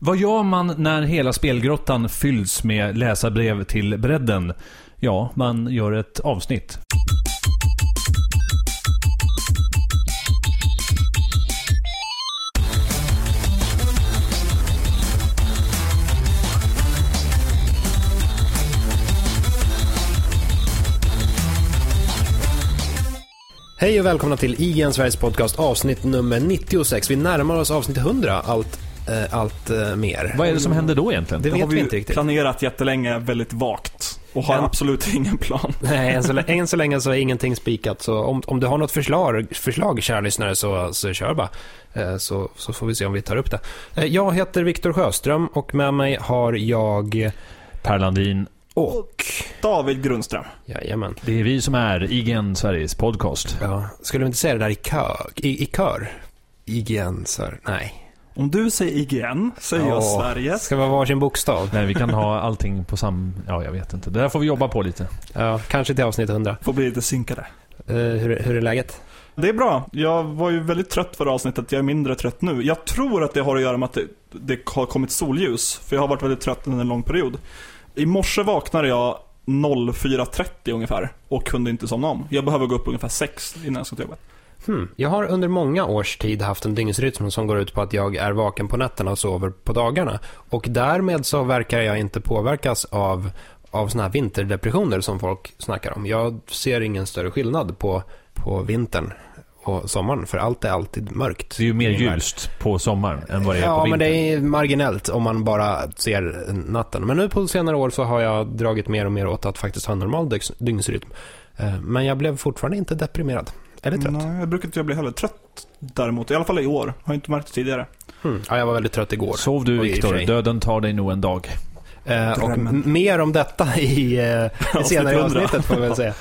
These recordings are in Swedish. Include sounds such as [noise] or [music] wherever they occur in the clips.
Vad gör man när hela spelgrottan fylls med läsarbrev till bredden? Ja, man gör ett avsnitt. Hej och välkomna till IGN Sveriges podcast avsnitt nummer 96. Vi närmar oss avsnitt 100 allt, allt eh, mer. Vad är det som händer då egentligen? Det Det har vet vi vi inte riktigt. planerat jättelänge väldigt vagt. Och har En- absolut [laughs] ingen plan. Nej, än så, lä- än så länge så är ingenting spikat. Så om, om du har något förslag, förslag kära lyssnare, så, så kör bara. Eh, Så, så får vi se om vi tar upp det. Eh, Jag heter Viktor Sjöström och med mig har jag Per Landin. och... David Grundström. Jajamän. Det är vi som är IGN Sveriges podcast. Ja, skulle vi inte säga det där i kör? I, i kör? IGN, så nej. Om du säger IGN, säger jag Åh, Sveriges. Ska vara varsin bokstav? Nej, vi kan ha allting på sam... Ja, jag vet inte. Det där får vi jobba på lite. Ja, kanske till avsnitt 100. Får bli lite synkade. Eh, hur, hur är läget? Det är bra. Jag var ju väldigt trött förra avsnittet. Jag är mindre trött nu. Jag tror att det har att göra med att det, det har kommit solljus. För jag har varit väldigt trött under en lång period. I morse vaknade jag 04.30 ungefär och kunde inte somna om. Jag behöver gå upp ungefär 6 innan jag ska till jobbet. Hmm. Jag har under många års tid haft en dygnsrytm som går ut på att jag är vaken på nätterna och sover på dagarna. Och därmed så verkar jag inte påverkas av, av såna här vinterdepressioner som folk snackar om. Jag ser ingen större skillnad på, på vintern och sommaren, för allt är alltid mörkt. Det är ju mer ljust på sommaren än vad det är Ja, på men vintern. det är marginellt om man bara ser natten. Men nu på senare år så har jag dragit mer och mer åt att faktiskt ha en normal dygns- dygnsrytm. Eh, Men jag blev fortfarande inte deprimerad. Eller trött. Nej, jag brukar inte bli heller trött däremot. I alla fall i år. Har inte märkt det tidigare. Hmm. Ja, jag var väldigt trött igår. Sov du i Viktor, döden tar dig nog en dag. Eh, och mer om detta i, eh, i [laughs] Avsnitt senare 100. avsnittet får vi väl säga.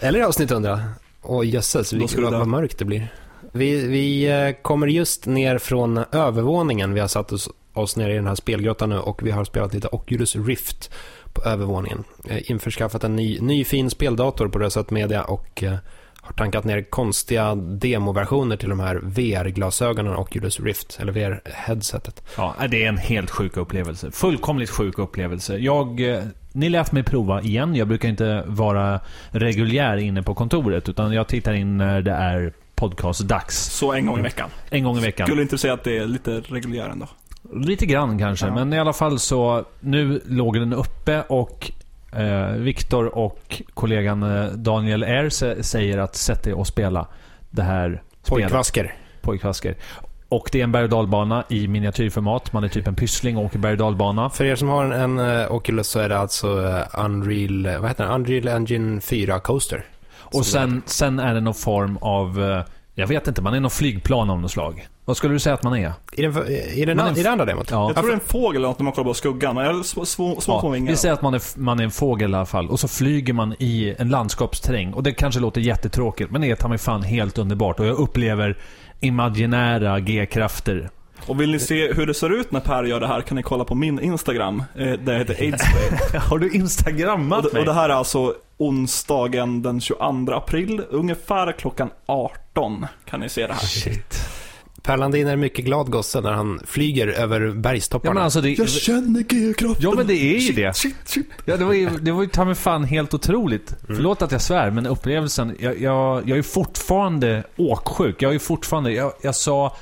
Eller i avsnitt 100. Åh jösses, vad, mörkt det blir. Vi, vi eh, kommer just ner från övervåningen. Vi har satt oss, oss ner i den här spelgrottan nu och vi har spelat lite Oculus Rift på övervåningen. Eh, införskaffat en ny, ny fin speldator på Rösat Media och eh, har tankat ner konstiga demoversioner till de här VR-glasögonen Oculus Rift, eller VR-headsetet. Ja, det är en helt sjuk upplevelse. Fullkomligt sjuk upplevelse. Jag... eh, Ni lät mig prova igen. Jag brukar inte vara reguljär inne på kontoret, utan jag tittar in när det är podcastdags. Så en gång i veckan. En gång i veckan. Skulle inte säga att det är lite reguljär ändå. Lite grann kanske, Ja. men i alla fall så... Nu låg den uppe och eh, Viktor och kollegan eh, Daniel R sä- säger att sätt dig och spela det här. Pojkvasker. Pojkvasker. Och det är en berg och dalbana i miniatyrformat. Man är typ en pyssling och åker berg och dalbana. För er som har en, en eh, Oculus så är det alltså eh, Unreal, vad heter den? Unreal Engine 4 Coaster. Och sen, sen är det någon form av... Jag vet inte, man är någon flygplan av något slag. Vad skulle du säga att man är? I, den, i, den, Man är- i det andra demot? Ja. Jag tror det är en fågel eller något när man kollar på skuggan. Eller små, små, små, små vingar. vi säger att man är, man är en fågel i alla fall. Och så flyger man i en landskapsterräng. Och det kanske låter jättetråkigt, men det är ta mig fan helt underbart. Och jag upplever imaginära G-krafter. Och vill ni se hur det ser ut när Per gör det här kan ni kolla på min Instagram. Eh, där heter Aidsway. [laughs] Har du och, instagrammat det, och det här är alltså onsdagen den 22 april. Ungefär klockan 18 kan ni se det här. Shit. Per Landin är mycket glad gosse när han flyger över Ja, bergstopparna. men alltså det... känner G-kraften. Ja, men det är ju Shit, det. Shit, shit. Ja, det var ju, det var ju ta mig fan helt otroligt. Mm. Förlåt att jag svär, men upplevelsen... Jag, jag, jag är fortfarande åksjuk. Jag är ju fortfarande... Jag, jag sa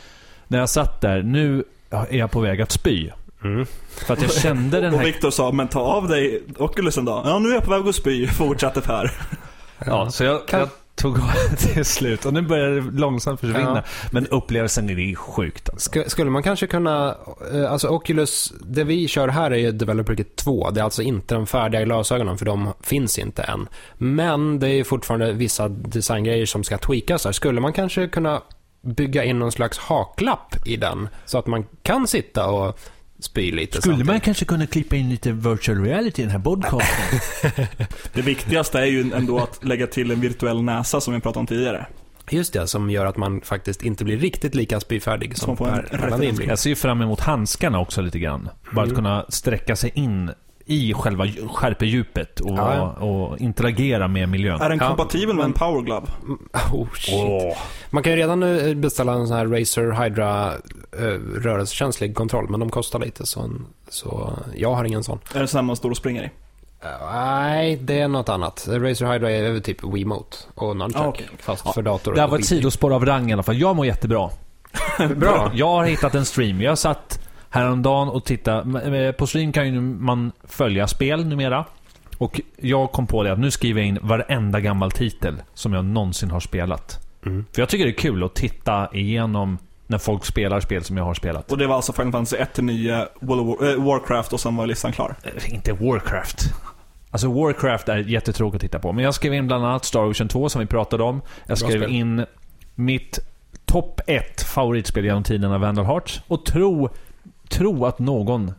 när jag satt där, nu är jag på väg att spy. Mm. För att jag kände den Och här... Viktor sa, men ta av dig Oculusen då. Ja, nu är jag på väg att spy, [laughs] fortsatte Per. Ja, så jag, Kan- jag tog [laughs] till slut. Och nu börjar det långsamt försvinna. Ja. Men upplevelsen är ju sjukt alltså. Sk- Skulle man kanske kunna, eh, alltså Oculus, det vi kör här är ju Developer Kit 2. Det är alltså inte de färdiga glasögonen för de finns inte än. Men det är fortfarande vissa designgrejer som ska tweakas här. Skulle man kanske kunna bygga in någon slags haklapp i den så att man kan sitta och spy lite Skulle samtidigt? man kanske kunna klippa in lite virtual reality i den här podcasten? [laughs] Det viktigaste är ju ändå att lägga till en virtuell näsa som vi pratade om tidigare. Just det, som gör att man faktiskt inte blir riktigt lika spyfärdig Som som Per blir. Jag ser ju fram emot handskarna också lite grann. Bara att Mm. kunna sträcka sig in i själva skärpedjupet och, Ja, ja. och interagera med miljön. Är den Ja, kompatibel med en power glove? Oh, shit. Man kan ju redan nu beställa en sån här Razer Hydra eh, rörelsekänslig kontroll, men de kostar lite så, en, så jag har ingen sån. Är det sån man står och springer i? Nej, det är något annat. Razer Hydra är typ Wiimote och Nunchuck, Ah, okej. fast för dator. Det här var ett sidospår av rang i alla fall. Jag mår jättebra. [laughs] Bra. Jag har hittat en stream. Jag satt häromdagen och tittade. På stream kan ju man följa spel numera. Och jag kom på det att nu skriver jag in varenda gammal titel som jag någonsin har spelat. Mm. För jag tycker det är kul att titta igenom när folk spelar spel som jag har spelat. Och det var alltså Final Fantasy 1-9, World of War, äh, Warcraft och sen var listan klar. Eh, Inte Warcraft. Alltså Warcraft är jättetråkigt att titta på. Men jag skrev in bland annat Star Ocean 2 som vi pratade om. Jag skrev in mitt topp 1 favoritspel genom tiderna, Vandal Hearts. Och tro, tro att någon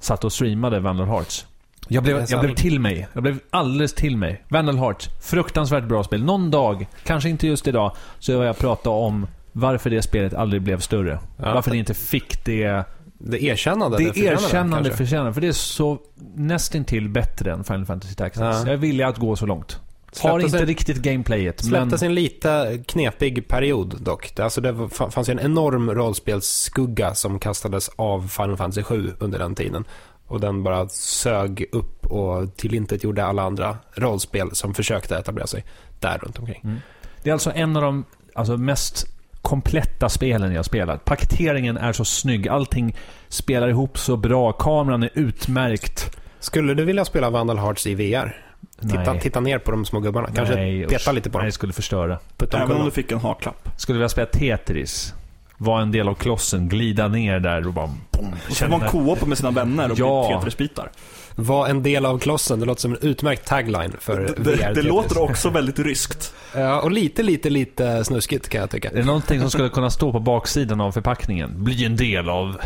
satt och streamade Vandal Hearts. Jag blev, Det jag blev till mig. Jag blev alldeles till mig. Vandal Hearts, fruktansvärt bra spel. Någon dag, kanske inte just idag, så vill jag prata om varför det spelet aldrig blev större. Ja. Varför det inte fick det Det erkännande det erkännande kanske. förtjänar för det är så nästintill bättre än Final Fantasy Tactics. Ja. Jag är villig att gå så långt. Har inte sig- riktigt gameplayet, men... Släpptes i en lite knepig period dock. Alltså det fanns ju en enorm rollspelsskugga som kastades av Final Fantasy 7 under den tiden. Och den bara sög upp och tillintetgjorde alla andra rollspel som försökte etablera sig där runt omkring. Det är alltså en av de alltså, mest kompletta spelen jag spelat. Paketeringen är så snygg, allting spelar ihop så bra, kameran är utmärkt. Skulle du vilja spela Vandal Hearts i VR? Titta, Nej. titta ner på de små gubbarna. Kanske Nej, peta usch. lite på Nej, dem. det skulle förstöra. Putta Även om du fick en haklapp. Skulle vilja spela Tetris. Vara en del av klossen, glida ner där och bara... Boom, Och så får man co-opa med sina vänner och Ja. bli Tetris-bitar. Var en del av klossen. Det låter som en utmärkt tagline för Det, VR. det, det låter också väldigt ryskt. [laughs] Ja, och lite, lite, lite snuskigt kan jag tycka. Är det någonting som skulle kunna stå på baksidan av förpackningen? Bli en del av...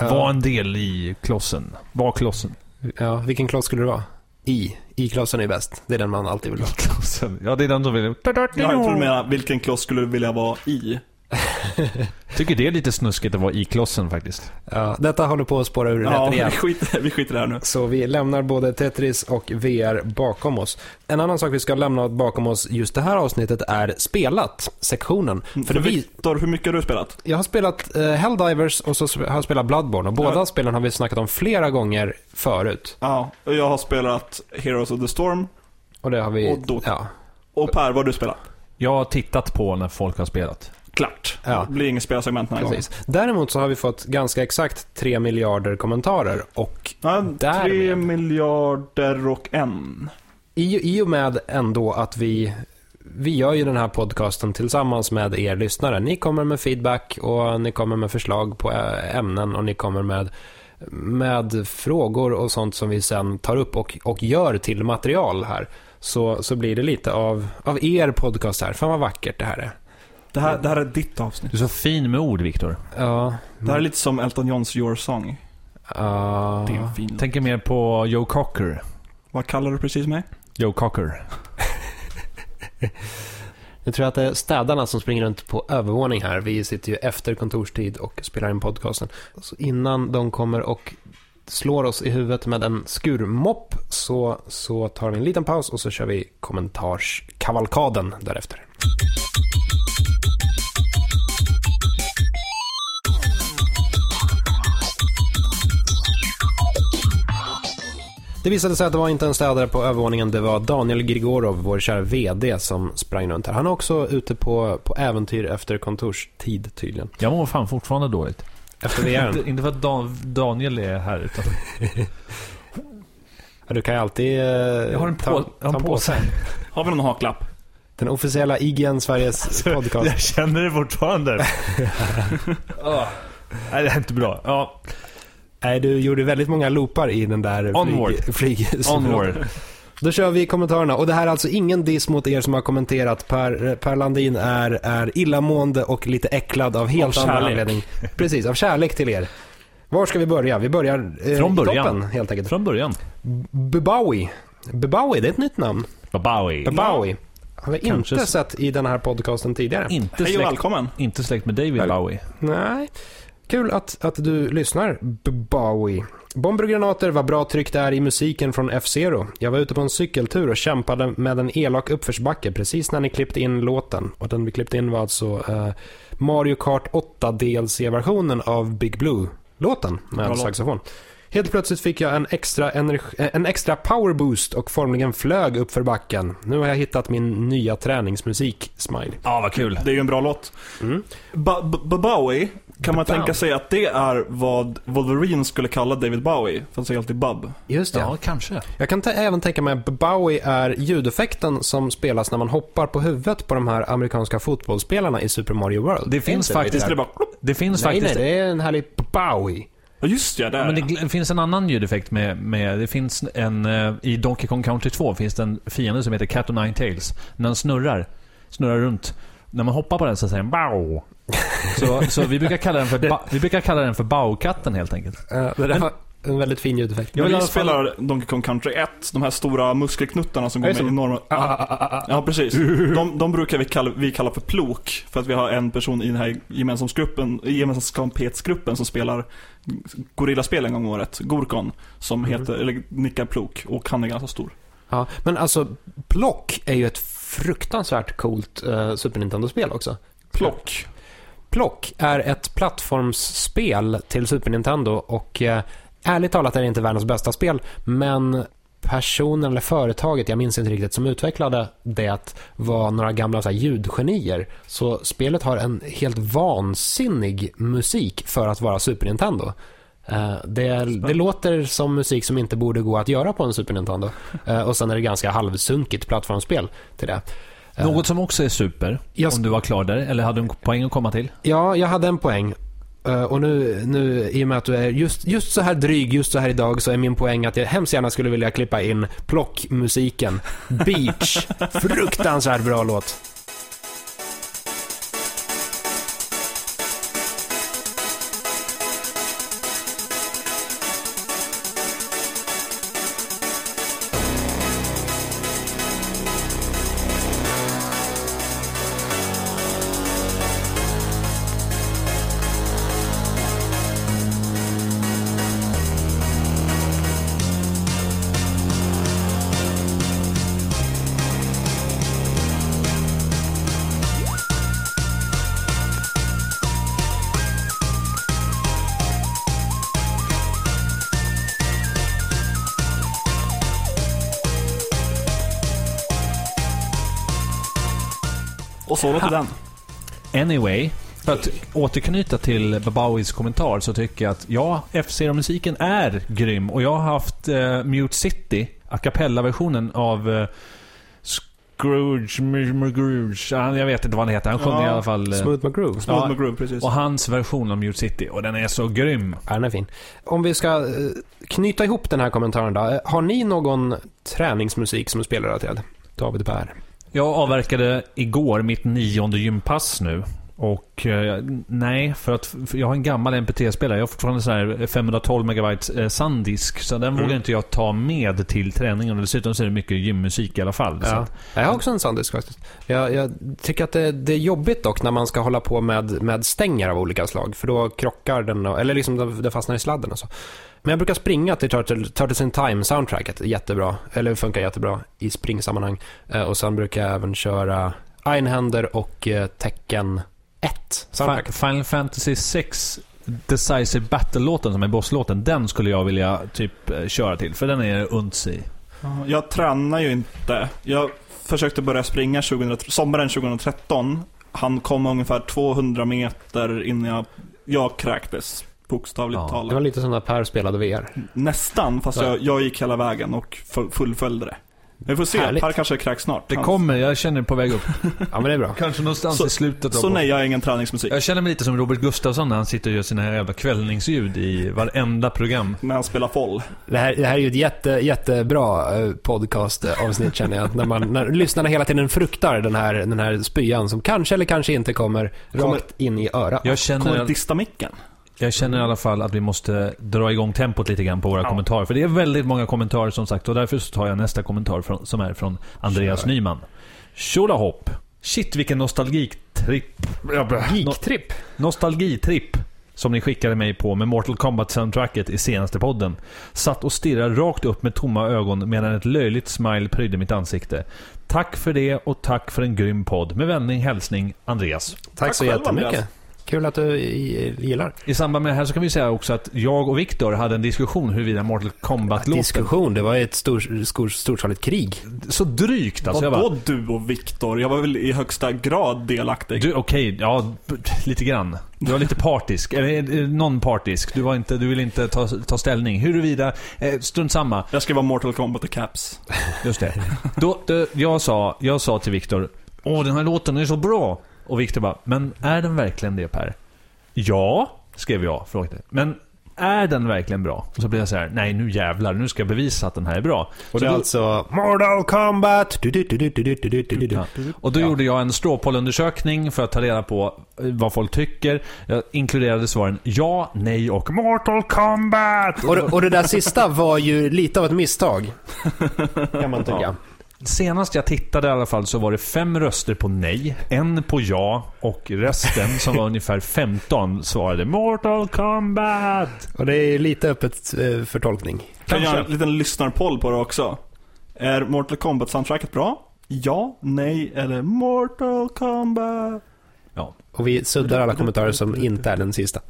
Var en del i klossen. Var klossen. Ja, vilken kloss skulle det vara? I. I-klossen är bäst. Det är den man alltid vill ha. Ja, det är den som vill... Ja, jag tror du menar, vilken kloss skulle du vilja vara i? [laughs] Tycker det är lite snuskigt att vara i klossen faktiskt. Ja, detta håller på att spåra ur Ja, rätt vi skiter, vi skiter här nu. Så vi lämnar både Tetris och VR bakom oss. En annan sak vi ska lämna bakom oss just det här avsnittet är spelat-sektionen. För För det vi, Viktor, hur mycket har du spelat? jag har spelat eh, Helldivers och så har jag spelat Bloodborne. Och båda Ja. spelen har vi snackat om flera gånger förut. Ja, och jag har spelat Heroes of the Storm. Och det har vi... Och Dota. ja. Och Per, vad har du spelat? Jag har tittat på när folk har spelat. Klart. Ja. Det blir inget spelsegment den här gången. Precis. Däremot så har vi fått ganska exakt 3 miljarder kommentarer och Ja, Därmed. miljarder och en. i, i och med ändå att vi, vi gör ju den här podcasten tillsammans med er lyssnare. Ni kommer med feedback och ni kommer med förslag på ä- ämnen och ni kommer med, med frågor och sånt som vi sen tar upp och, och gör till material här. Så, så blir det lite av, av er podcast här. Fan vad vackert det här är. Det här, det här är ditt avsnitt. Du är så fin med ord, Viktor. Ja. Det här är lite som Elton Johns Your Song. ja. Det är fin. Tänker mer på Joe Cocker. Vad kallar du precis mig? Joe Cocker. Jag tror att det är städarna som springer runt på övervåning här. Vi sitter ju efter kontorstid och spelar in podcasten. Så innan de kommer och slår oss i huvudet med en skurmopp så, så tar vi en liten paus och så kör vi kommentarskavalkaden därefter. Det visade sig att det var inte en städare på övervåningen, det var Daniel Grigorov, vår kära VD, som sprang runt här. Han är också ute på, på äventyr efter kontorstid tydligen. Jag mår fan fortfarande dåligt. Efter [laughs] VR. Inte, för att Dan, Daniel är här, utan [laughs] Ja, du kan ju alltid eh, jag har en, ta, på, jag ta har en påse. [laughs] Har vi någon haklapp? Den officiella IGN Sveriges podcast. Jag känner det fortfarande. Ah. Nej, det är inte bra. Ja, Nej, du gjorde väldigt många loopar i den där Onward. flyg... flyg onward. Då kör vi kommentarerna. Och det här är alltså ingen diss mot er som har kommenterat. Per, per Landin är, är illamående och lite äcklad av helt Av annan anledning. [laughs] Precis, av kärlek till er. Var ska vi börja? Vi börjar eh, Från början. toppen helt enkelt. Från början. Bubawi. Bubawi, det är ett nytt namn. Babawi. Bubawi. Har vi Kanske inte s- sett i den här podcasten tidigare. Inte Hej och släkt, välkommen. inte släkt med David Bowie. Nej. Kul att, att du lyssnar, B- Bowie. Bomber och granater, vad bra tryck det är i musiken från F-Zero. Jag var ute på en cykeltur och kämpade med en elak uppförsbacke precis när ni klippte in låten. Och den vi klippte in var alltså eh, Mario Kart 8 DLC-versionen av Big Blue-låten Bra med låt. saxofon. Helt plötsligt fick jag en extra, eh, en extra power boost och formligen flög upp för backen. Nu har jag hittat min nya träningsmusik, Smile. Ja, vad kul. Det är ju en bra låt. Mm. Bowie, kan man tänka sig att det är vad Wolverine skulle kalla David Bowie? För han säger alltid Bub. Just det. Ja, kanske. Jag kan även tänka mig att Bowie är ljudeffekten som spelas när man hoppar på huvudet på de här amerikanska fotbollsspelarna i Super Mario World. Det finns faktiskt- det bara... Det finns Nej, nej, faktiskt... det är en härlig Bowie. Ja, just ja, där Men det, finns en annan ljudeffekt med, med det finns en, eh, i Donkey Kong Country 2 finns det en fiende som heter Cat o' Nine Tails. När den snurrar, snurrar runt, när man hoppar på den så säger den BAU. Så, så vi brukar kalla den för, ba, vi brukar kalla den för Baukatten helt enkelt. Uh, det där var en väldigt fin ljudeffekt. Jag vill vi spelar Donkey Kong Country 1, de här stora muskelknuttarna som Ja, går med enorma... Ah, ah, ah, ah, ah. Ja, precis. De, de brukar vi kalla, vi kalla för plok. För att vi har en person i den här gemensamhetsgruppen, gemensamhetsgruppen som spelar Gorillaspel en gång om året, Gorkon, som Mhm. heter, eller nickar plok och han är ganska stor. Ja, men alltså, Plock är ju ett fruktansvärt coolt uh, Super Nintendo-spel också. Plock. Plock är ett plattformsspel till Super Nintendo och eh, ärligt talat är det inte världens bästa spel, men personen eller företaget, jag minns inte riktigt, som utvecklade det var några gamla så här, ljudgenier. Så spelet har en helt vansinnig musik för att vara Super Nintendo. Eh, Det, det låter som musik som inte borde gå att göra på en Super Nintendo. Eh, Och sen är det ganska halvsunkigt plattformsspel till det. Eh, Något som också är super, Jag- om du var klar där, eller hade du en poäng att komma till? Ja, jag hade en poäng. Och nu, nu, i och med att du är just, just så här dryg, just så här idag, så är min poäng att jag hemskt gärna skulle vilja klippa in plockmusiken. Beach. [laughs] Fruktansvärt bra låt. Så låter den. [laughs] Anyway, för att återknyta till Babaois kommentar så tycker jag att ja, F-Zero-musiken är grym. Och jag har haft eh, Mute City, a cappella-versionen av eh, Scrooge, M- Scrooge, ja, jag vet inte vad han heter. Han sjunger Ja, i alla fall. eh, Smooth McGroove. Smooth Ja. McGroove, precis. och hans version av Mute City. Och den är så grym. Ja, den är fin. Om vi ska eh, knyta ihop den här kommentaren då. Eh, Har ni någon träningsmusik som är spelrelaterad? David Per. Jag avverkade igår mitt nionde gympass nu. Och eh, nej, för att för jag har en gammal MP3-spelare. Jag har fortfarande så här 512 megabyte eh. Så den Mm. vågar inte jag ta med till träningen. Och dessutom så är det mycket gymmusik i alla fall. Ja. att, Jag har också en sandisk faktiskt. Jag, jag tycker att det, det är jobbigt dock när man ska hålla på med, med stänger av olika slag. För då krockar den, eller liksom det fastnar i sladden och så. Men jag brukar springa till Turtle, Turtles in Time-soundtracket. Jättebra. Eller funkar jättebra i springsammanhang. Eh, och sen brukar jag även köra Einhänder och eh, Tekken 1 soundtrack. Fi- Final Fantasy 6 Decisive Battle-låten som är bosslåten. Den skulle jag vilja typ eh, köra till. För den är unts i. Ja, Jag tränar ju inte. Jag försökte börja springa 2000, sommaren 2013. Han kom ungefär 200 meter innan jag, jag kräktes. Bokstavligt Ja, Det talat. var lite som när Per spelade VR. Nästan, fast Ja. jag, jag gick hela vägen och fu- fullföljde det. Vi får se, Härligt. Per kanske kräks snart. Det kommer, jag känner det på väg upp. [laughs] Ja, men det är bra. Kanske någonstans Så- i slutet av Så nej, jag har ingen träningsmusik. Jag känner mig lite som Robert Gustafsson när han sitter och gör sina jävla kvällningsljud i varenda program. När han spelar foll. Det här, det här är ju ett jätte, jättebra eh, podcast-avsnitt känner jag. När, man, när lyssnarna hela tiden fruktar den här, den här spyan som kanske eller kanske inte kommer, Kommer- rakt in i örat. Jag Kommer känner, dista micken. Jag känner i alla fall att vi måste dra igång tempot lite grann på våra Ja. kommentarer. För det är väldigt många kommentarer som sagt och därför så tar jag nästa kommentar från, som är från Andreas Kör. Nyman. Tjolahopp! Shit vilken nostalgitripp. No, Geektripp. nostalgitripp. som ni skickade mig på med Mortal Kombat-soundtracket i senaste podden. Satt och stirrade rakt upp med tomma ögon medan ett löjligt smile prydde mitt ansikte. Tack för det och tack för en grym podd. Med vänlig hälsning Andreas. Tack, Tack så jättemycket. Andreas. Kul att du gillar. I samband med det här så kan vi säga också att jag och Viktor hade en diskussion huruvida Mortal Kombat-låten... Diskussion, det var ett stor, stor, storskaligt krig. Så drygt alltså. Jag bara, Vadå du och Viktor? Jag var väl i högsta grad delaktig. Du, okej, ja, b- lite grann. Du var lite partisk, eller eh, non-partisk. Du, var inte, du ville inte ta, ta ställning. Huruvida, eh, strunt samma. Jag ska vara Mortal Kombat i caps. Just det. Då, då, jag, sa, jag sa till Viktor, åh den här låten är så bra. Och Viktor bara, men är den verkligen det Per? Ja, skrev jag. Frågade. Men är den verkligen bra? Och så blev jag så här, nej nu jävlar, nu ska jag bevisa att den här är bra. Och det är alltså Mortal Kombat! Ja. Och då ja. gjorde jag en stråpollundersökning för att ta reda på eh, vad folk tycker. Jag inkluderade svaren ja, nej och Mortal Kombat! Och, och det där sista var ju lite av ett misstag. Kan man tycka. Ja. Senast jag tittade i alla fall så var det fem röster på nej, en på ja och resten som var ungefär 15 svarade Mortal Kombat. Och det är lite öppet eh, för tolkning. Kan jag Kanske. göra en liten lyssnarpoll på det också? Är Mortal Kombat-soundtracket bra? Ja, nej eller Mortal Kombat? Ja. Och vi suddar alla kommentarer som inte är den sista.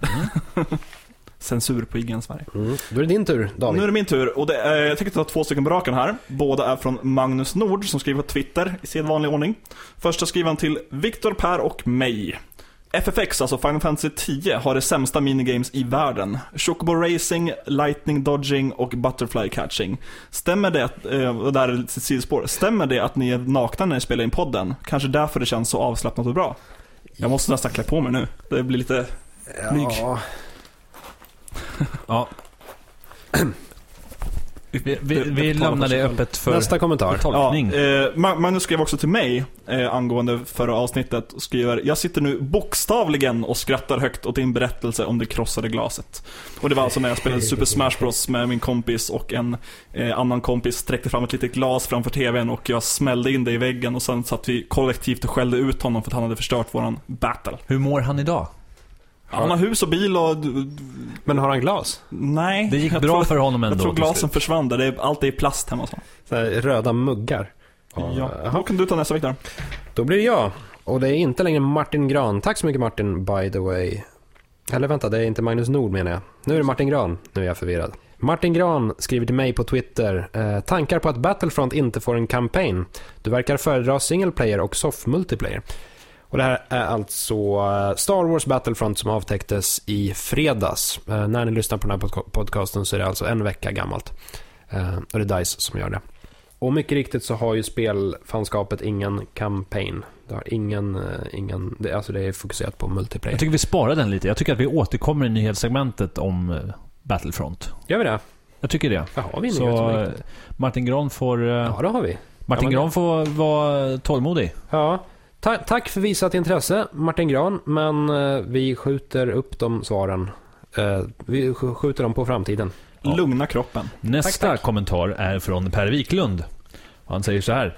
[laughs] Censur på IGN Sverige. Mm. Då är det din tur, David. Nu är det min tur och det är, jag tänker ta två stycken på raken här. Båda är från Magnus Nord som skriver på Twitter i sedvanlig ordning. Första skriver han till Viktor, Per och mig. FFX, alltså Final Fantasy 10, har det sämsta minigames i världen. Chocobo Racing, Lightning Dodging och Butterfly Catching. Stämmer det, att, eh, och där är ett sidospår, stämmer det att ni är nakna när ni spelar in podden? Kanske därför det känns så avslappnat och bra. Jag måste nästan klä på mig nu. Det blir lite... Mygg. Ja. Ja. Vi, vi, vi lämnar det öppet för Nästa kommentar. tolkning. Ja, eh, Ma- Magnus skrev också till mig eh, angående förra avsnittet och skriver Jag sitter nu bokstavligen och skrattar högt åt din berättelse om det krossade glaset. Och det var alltså när jag spelade Super Smash Bros med min kompis och en eh, annan kompis sträckte fram ett litet glas framför TVn och jag smällde in det i väggen och sen satt vi kollektivt och skällde ut honom för att han hade förstört våran battle. Hur mår han idag? Han har hus och bil och... Men har han glas? Nej. Det gick bra tror, för honom ändå Jag tror glasen försvann där. Det är, allt är i plast hemma hos honom. Så här, röda muggar. Ja. Då kan du ta nästa Viktor. Då blir det jag. Och det är inte längre Martin Gran. Tack så mycket Martin, by the way. Eller vänta, det är inte Magnus Nord menar jag. Nu är det Martin Gran. Nu är jag förvirrad. Martin Gran skriver till mig på Twitter. Eh, tankar på att Battlefront inte får en campaign. Du verkar föredra single player och soft multiplayer. Och det här är alltså eh, Star Wars Battlefront som avtäcktes i fredags. Eh, när ni lyssnar på den här podca- podcasten så är det alltså en vecka gammalt. Eh, och det är DICE som gör det. Och mycket riktigt så har ju spelfanskapet ingen campaign. Det har ingen, ingen det, alltså det är fokuserat på multiplayer. Jag tycker vi sparar den lite. Jag tycker att vi återkommer i nyhetssegmentet om Battlefront. Gör vi det? Jag tycker det. Ja, har vi Så? Martin Gran får, Ja, det har vi. Martin men- Gran får vara tålmodig. Ja. Ta tack för visat intresse, Martin Gran. Men eh, vi skjuter upp de svaren. Eh, vi sk- skjuter dem på framtiden. Ja. Lugna kroppen. Nästa Tack, tack. kommentar är från Per Wiklund. Han säger så här.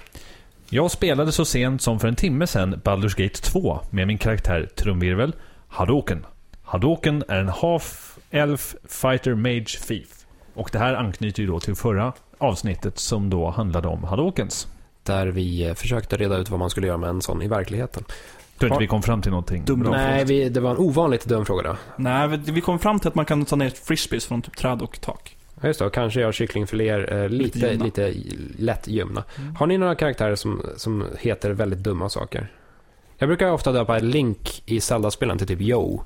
Jag spelade så sent som för en timme sedan Baldur's Gate 2 med min karaktär Trumvirvel, Hadoken. Hadoken är en half-elf fighter mage thief. Och det här anknyter ju då till förra avsnittet som då handlade om Hadokens. Där vi eh, försökte reda ut vad man skulle göra med en sån i verkligheten. Tror inte vi kom fram till någonting Dum. Nej, vi, det var en ovanligt dum fråga då. Nej, vi- vi kom fram till att man kan ta ner frisbees från typ träd och tak. Ja, just det. Och kanske göra kycklingfiléer eh, lite, Lite lite, lätt ljumna. Har ni några karaktärer som, som heter väldigt dumma saker? Jag brukar ofta döpa Link i Zelda-spelen till typ Yo.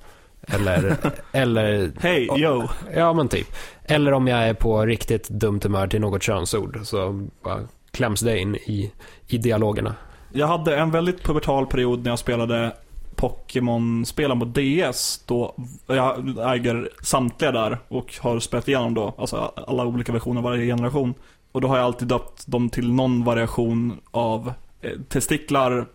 Eller, [laughs] eller, Hej, Och- yo! ja men typ. Eller om jag är på riktigt dumt humör till något könsord så bara kläms det in i, i dialogerna. Jag hade en väldigt pubertal period när jag spelade Pokémon-spelen på DS. Då jag äger samtliga där och har spelat igenom då, alltså alla olika versioner varje generation. Och då har jag alltid döpt dem till någon variation av testiklar,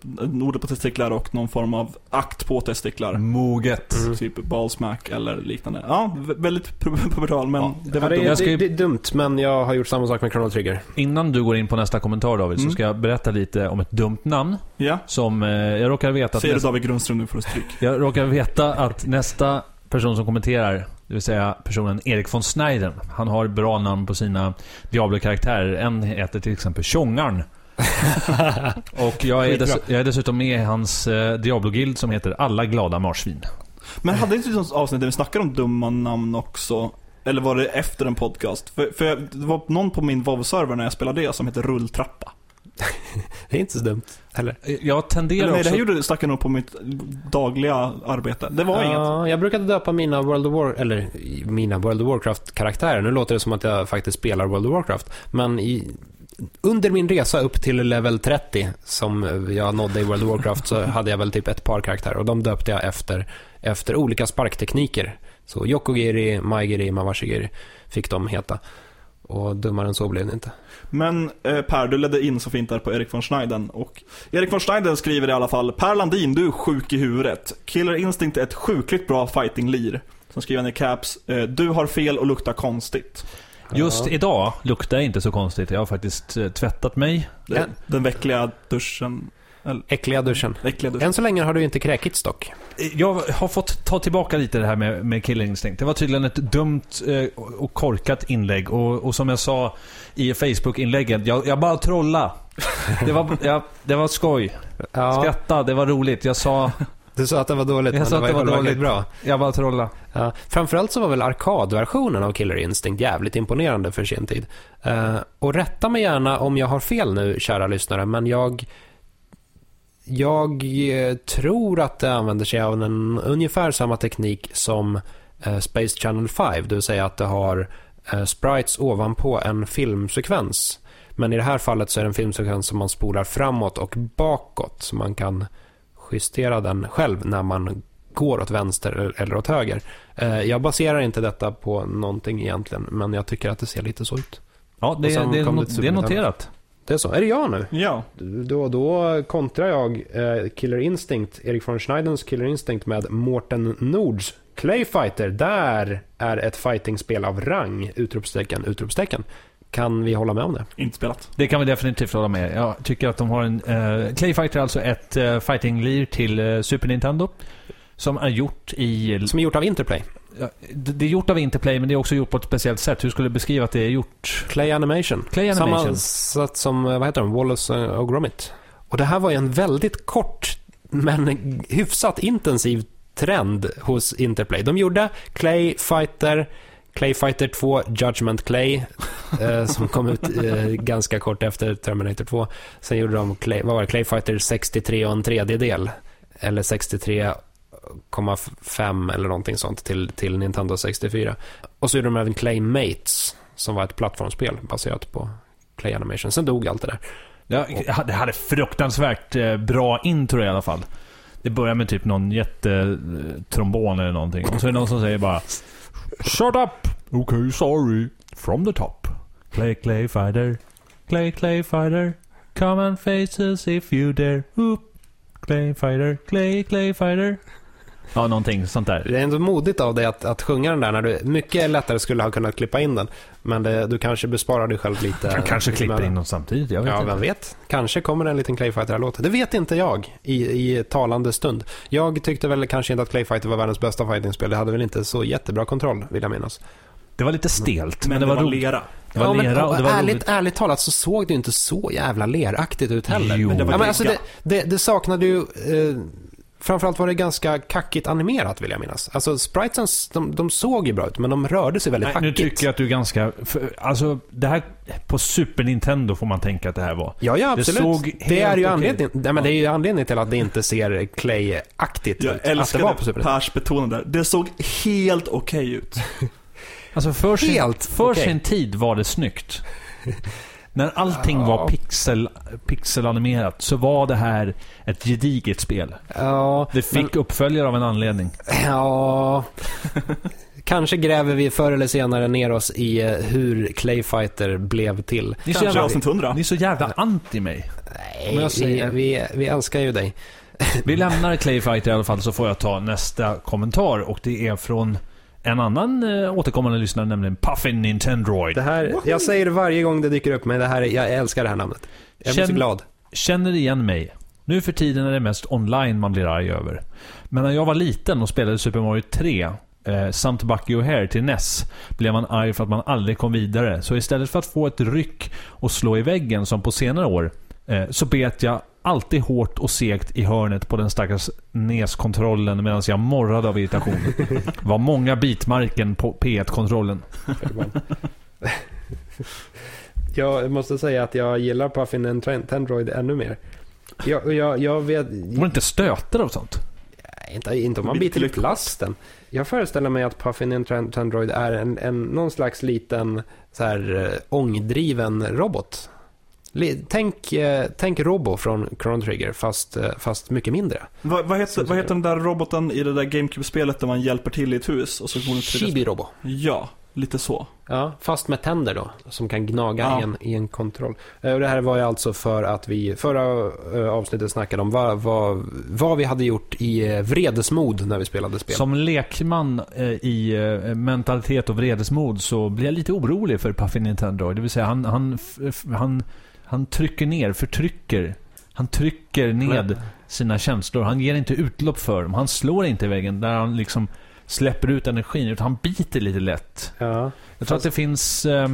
ordet på testiklar och någon form av akt på testiklar. Moget. Mm. Typ ballsmack eller liknande. Ja, vä- väldigt pu- [laughs] pubertal men Ja. det Ja, var det, dumt. ju- det, det är dumt, men jag har gjort samma sak med Chrono Trigger. Innan du går in på nästa kommentar David, Mm. så ska jag berätta lite om ett dumt namn. Ja, Som eh, jag råkar veta att säger du nästa, David Grundström nu får du stryk. jag råkar veta att nästa person som kommenterar, det vill säga personen Erik von Schneiden. Han har bra namn på sina Diablo-karaktärer. En heter till exempel Tjongarn. [laughs] och jag är, dess, jag är dessutom med i hans eh, Diablo-guild som heter Alla glada marsvin. Men hade inte något avsnitt där vi snackade om dumma namn också? Eller var det efter en podcast? För, för jag, det var någon på min WoW-server när jag spelade det som heter Rulltrappa. [laughs] Det är inte så dumt. Eller? Jag tenderar Eller nej, det också... här gjorde, stack jag nog på mitt dagliga arbete. Det var inget. Ja, jag brukade döpa mina World of War, eller mina World of Warcraft-karaktärer. Nu låter det som att jag faktiskt spelar World of Warcraft. Men i, under min resa upp till level 30, som jag nådde i World of Warcraft, så hade jag väl typ ett par karaktärer. Och de döpte jag efter, efter olika sparktekniker. Så Yokogiri, Maigiri, Mawashigiri fick de heta. Och dummare än så blev det inte. Men eh, Per, du ledde in så fint där på Erik von Schneiden. Och Erik von Schneiden skriver i alla fall Per Landin, du är sjuk i huvudet. Killer Instinct är ett sjukligt bra fighting-lir. Sen skriver han i caps, eh, du har fel och luktar konstigt. Just idag luktar det inte så konstigt. Jag har faktiskt eh, tvättat mig. Den, den väckliga duschen. Äckliga duschen. Äckliga duschen. Än så länge har du inte kräkits dock. Jag har fått ta tillbaka lite det här med, med Killing Instinct. Det var tydligen ett dumt eh, och korkat inlägg. Och, och som jag sa i Facebook-inlägget, jag, jag bara trolla. Det var, jag, det var skoj. [laughs] Ja, Skratta, det var roligt. Jag sa, du sa att det var dåligt, Jag men sa det var, att det det var dåligt. bra. jag bara trolla. Ja, framförallt så var väl arkadversionen av Killer Instinct jävligt imponerande för sin tid. Eh, och rätta mig gärna om jag har fel nu, kära lyssnare, men jag jag eh, tror att det använder sig av en ungefär samma teknik som eh, Space Channel 5, det vill säga att det har eh, sprites ovanpå en filmsekvens. Men i det här fallet så är det en filmsekvens som man spolar framåt och bakåt, så man kan justera den själv när man går åt vänster eller åt höger. Eh, Jag baserar inte detta på någonting egentligen, men jag tycker att det ser lite så ut. Ja, det, det, det det, är noterat. Det är så. Är det jag nu? Ja. Då, då kontrar jag eh, Killer Instinct, Erik von Schneidens Killer Instinct med Mårten Nords Clayfighter. Där är ett fightingspel av rang! Utropstecken, utropstecken. Kan vi hålla med om det? Inte spelat. Det kan vi definitivt hålla med. Jag tycker att de har en... Uh, Clayfighter är alltså ett uh, fighting-lir till eh, Super Nintendo. Som är gjort i... Som är gjort av Interplay. Ja, det det är gjort av Interplay, men det är också gjort på ett speciellt sätt. Hur skulle du beskriva att det är gjort? Clay Animation. Clay Animation. Sammansatt som, eh, vad heter de, Wallace eh, och Gromit. Och det här var ju en väldigt kort, men hyfsat intensiv trend hos Interplay. De gjorde Clay Fighter, Clay Fighter 2, Judgment Clay, [laughs] eh, som kom ut eh, ganska kort efter Terminator 2. Sen gjorde de Clay, vad var det, Clay Fighter 63 och en tredjedel. Eller 63,5 eller någonting sånt till, till Nintendo 64. Och så gjorde de även Clay Mates, som var ett plattformsspel baserat på Clay Animation. Sen dog allt det där. Ja, det hade fruktansvärt eh, bra intro i alla fall. Det börjar med typ någon jättetrombon eller någonting. Och så är det någon som säger bara Shut up! Okay, sorry. From the top. Clay, clay fighter. Clay, clay fighter. Come and face us if you dare. Oop. Clay fighter. Clay, clay fighter. Ja, någonting sånt där. Det är ändå modigt av dig att, att sjunga den där när du mycket lättare skulle ha kunnat klippa in den. Men det, du kanske besparar dig själv lite. Jag kanske klipper in dem samtidigt. Jag vet Ja, inte. vem vet? Kanske kommer en liten Clayfighter-låt. Det vet inte jag i, i talande stund. Jag tyckte väl kanske inte att Clayfighter var världens bästa fightingspel. Det hade väl inte så jättebra kontroll, vill jag minnas. Det var lite stelt, men, Men det var roligt. lera. Det var ja, men, lera och det var ärligt, roligt. ärligt talat så såg det ju inte så jävla leraktigt ut heller. Jo. Men det var ja, men alltså det, det, det saknade ju... Eh, framförallt var det ganska kackigt animerat vill jag minnas. Alltså spritesen, de, de såg ju bra ut men de rörde sig väldigt Nej, nu hackigt. tycker jag att du är ganska... För, alltså, det här... På Super Nintendo får man tänka att det här var. Ja, ja, Det absolut. såg Det, är ju okej anledning, ut. nej, men det är ju anledningen till att det inte ser Clay-aktigt Jag ut. Att det var älskade på Super Nintendo. Pers betonande där. Det såg helt okej ut. Alltså för, sin, Helt för okej. sin tid var det snyggt. [laughs] När allting var pixel, pixelanimerat så var det här ett gediget spel. Ja, Det fick uppföljare av en anledning. Ja, [laughs] kanske gräver vi förr eller senare ner oss i eh, hur Clayfighter blev till. Ni är, så jävla, avsnitt 100. ni är så jävla anti mig. Nej, jag vi, säger- vi, vi älskar ju dig. Vi lämnar Clayfighter i alla fall så får jag ta nästa kommentar och det är från en annan eh, återkommande lyssnare, nämligen Puffin Nintendroid. Det här, jag säger det varje gång det dyker upp, men det här, är- jag älskar det här namnet. Jag blir så Känn- glad. Känner igen mig. Nu för tiden är det mest online man blir arg över. Men när jag var liten och spelade Super Mario 3 eh, samt Bucky O'Hare till NES blev man arg för att man aldrig kom vidare. Så istället för att få ett ryck och slå i väggen som på senare år, eh, så bet jag alltid hårt och segt i hörnet på den stackars NES-kontrollen medan jag morrade av irritation. Det [laughs] var många bitmarken på P1-kontrollen. Jag måste säga att jag gillar Puffin and Tandroid ännu mer. Jag, jag, jag vet... Var det inte stötar av sånt? Inte, inte om man biter i plasten. Jag föreställer mig att Puffin and Tandroid är en, en, någon slags liten så här, eh, ångdriven robot. Tänk, eh, tänk Robo från Chrono Trigger, fast, eh, fast mycket mindre. Vad, vad, heter, vad heter den där roboten i det där GameCube-spelet där man hjälper till i ett hus? Och så Chibi-Robo. Ja, lite så. Ja, fast med tänder då, som kan gnaga Ja. i, en, i en kontroll. Eh, Och det här var ju alltså för att vi förra eh, avsnittet snackade om vad, vad, vad vi hade gjort i eh, vredesmod när vi spelade spel. Som lekman eh, i eh, mentalitet och vredesmod så blir jag lite orolig för Puffin Nintendo. Det vill säga han, han, f- f- han, han trycker ner, förtrycker. Han trycker ned sina känslor. Han ger inte utlopp för dem. Han slår inte i väggen där han liksom släpper ut energin. Utan han biter lite lätt. Ja. Jag tror att det finns eh,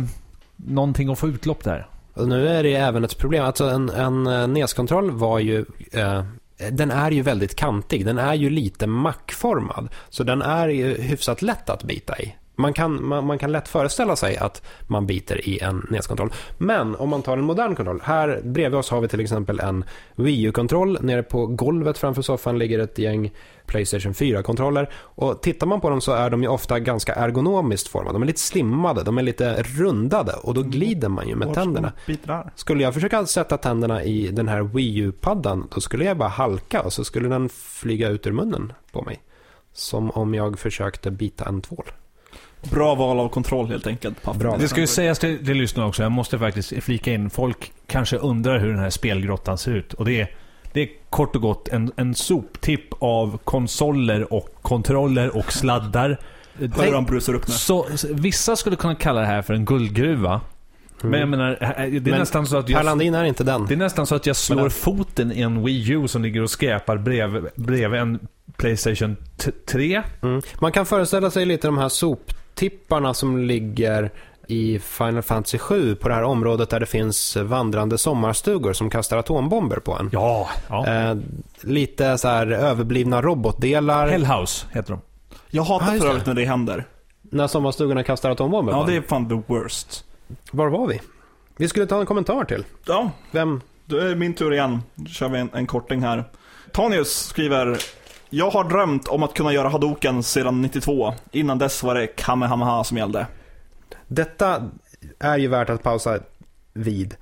någonting att få utlopp där. Och nu är det även ett problem. Alltså en, en eh, NES-kontroll var ju... Eh, den är ju väldigt kantig. Den är ju lite mackformad. Så den är ju hyfsat lätt att bita i. Man kan, man, man kan lätt föreställa sig att man biter i en NES-kontroll. Men om man tar en modern kontroll. Här bredvid oss har vi till exempel en Wii U-kontroll. Nere på golvet framför soffan ligger ett gäng Playstation 4-kontroller. Och tittar man på dem så är de ju ofta ganska ergonomiskt formade. De är lite slimmade, de är lite rundade och då glider man ju med tänderna. Skulle jag försöka sätta tänderna i den här Wii U-paddan, då skulle jag bara halka och så skulle den flyga ut ur munnen på mig. Som om jag försökte bita en tvål. Bra val av kontroll helt enkelt. Bra. Det ska ju sägas till, till lyssnarna också, jag måste faktiskt flika in. Folk kanske undrar hur den här spelgrottan ser ut. Och det är, det är kort och gott en, en soptipp av konsoler och kontroller och sladdar. Hör hur han brusar upp nu. Så, så, vissa skulle kunna kalla det här för en guldgruva. Men jag menar, det är Mm. Men nästan så att jag... Är inte den. Det är nästan så att jag slår Men- foten i en Wii U som ligger och skräpar bredvid, bredvid en Playstation t- 3. Mm. Man kan föreställa sig lite de här soptipparna som ligger i Final Fantasy 7 på det här området där det finns vandrande sommarstugor som kastar atombomber på en. Ja. ja. Eh, lite så här överblivna robotdelar. Hellhouse heter de. Jag hatar Ah, för övrigt när det händer. När sommarstugorna kastar atombomber Ja, på det är fan the worst. Var var vi? Vi skulle ta en kommentar till. Ja, Vem? då är min tur igen. Då kör vi en, en korting här. Tonius skriver Jag har drömt om att kunna göra Hadoken sedan 92. Innan dess var det Kamehameha som gällde. Detta är ju värt att pausa vid.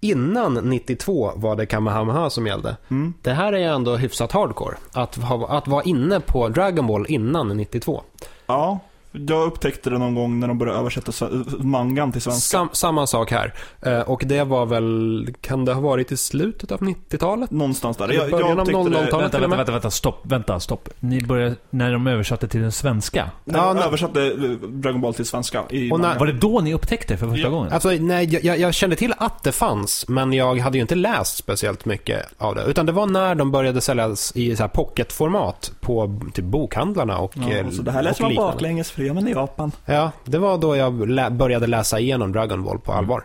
Innan 92 var det Kamehameha som gällde. Mm. Det här är ju ändå hyfsat hardcore. Att, ha, att vara inne på Dragon Ball innan 92. Ja, jag upptäckte det någon gång när de började översätta mangan till svenska. Sam, samma sak här. Eh, och det var väl, kan det ha varit i slutet av 90-talet? Någonstans där. Jag, början jag av tyckte 00-talet. det, Vänta, vänta, vänta, vänta, stopp, vänta, stopp. Ni började, när de översatte till den svenska. när Ja, de när- översatte eh, Dragon Ball till svenska i Och när-. Var det då ni upptäckte för första Ja. gången? Alltså, nej, jag, jag kände till att det fanns, men jag hade ju inte läst speciellt mycket av det. Utan det var när de började säljas i så här pocketformat på typ bokhandlarna och Ja, eh, så det här läser man baklänges man i Japan. Ja, det var då jag lä- började läsa igenom Dragon Ball på allvar.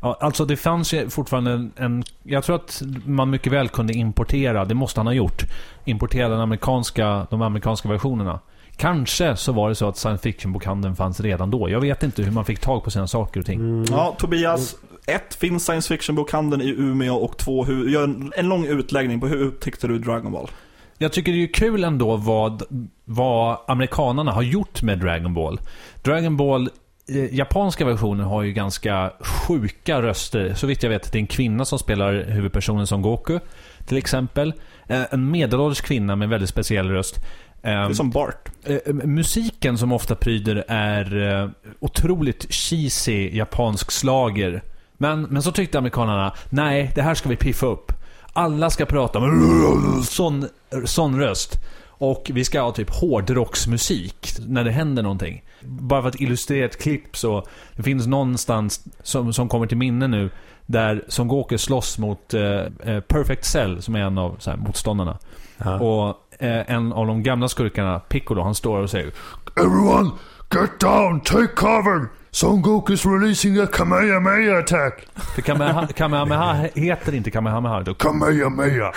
Ja, alltså det fanns ju fortfarande en, en... Jag tror att man mycket väl kunde importera, det måste han ha gjort, importera den amerikanska, de amerikanska versionerna. Kanske så var det så att science fiction-bokhandeln fanns redan då. Jag vet inte hur man fick tag på sina saker och ting. Mm. Ja, Tobias. Ett, finns science fiction-bokhandeln i Umeå och två, hur, gör en, en lång utläggning på hur upptäckte du Dragon Ball? Jag tycker det är kul ändå vad, vad amerikanarna har gjort med Dragon Ball. Dragon Ball, eh, japanska versionen har ju ganska sjuka röster. Så vitt jag vet, det är en kvinna som spelar huvudpersonen som Goku, till exempel. Eh, en medelålders kvinna med en väldigt speciell röst. Det är som Bart. Eh, musiken som ofta pryder är otroligt cheesy japansk slager. Men, men så tyckte amerikanerna, nej, det här ska vi piffa upp. Alla ska prata med sån, sån röst. Och vi ska ha typ hårdrocksmusik när det händer någonting. Bara för att illustrera ett klipp så, det finns någonstans som, som kommer till minne nu, där Son Goku slåss mot eh, eh, Perfect Cell, som är en av så här, motståndarna. Ja. Och eh, en av de gamla skurkarna, Piccolo, han står och säger Everyone, get down, take cover! Son Goku's releasing a Kamehameha attack! För Kameha- Kamehameha heter inte Kamehameha. Då Kamehameha!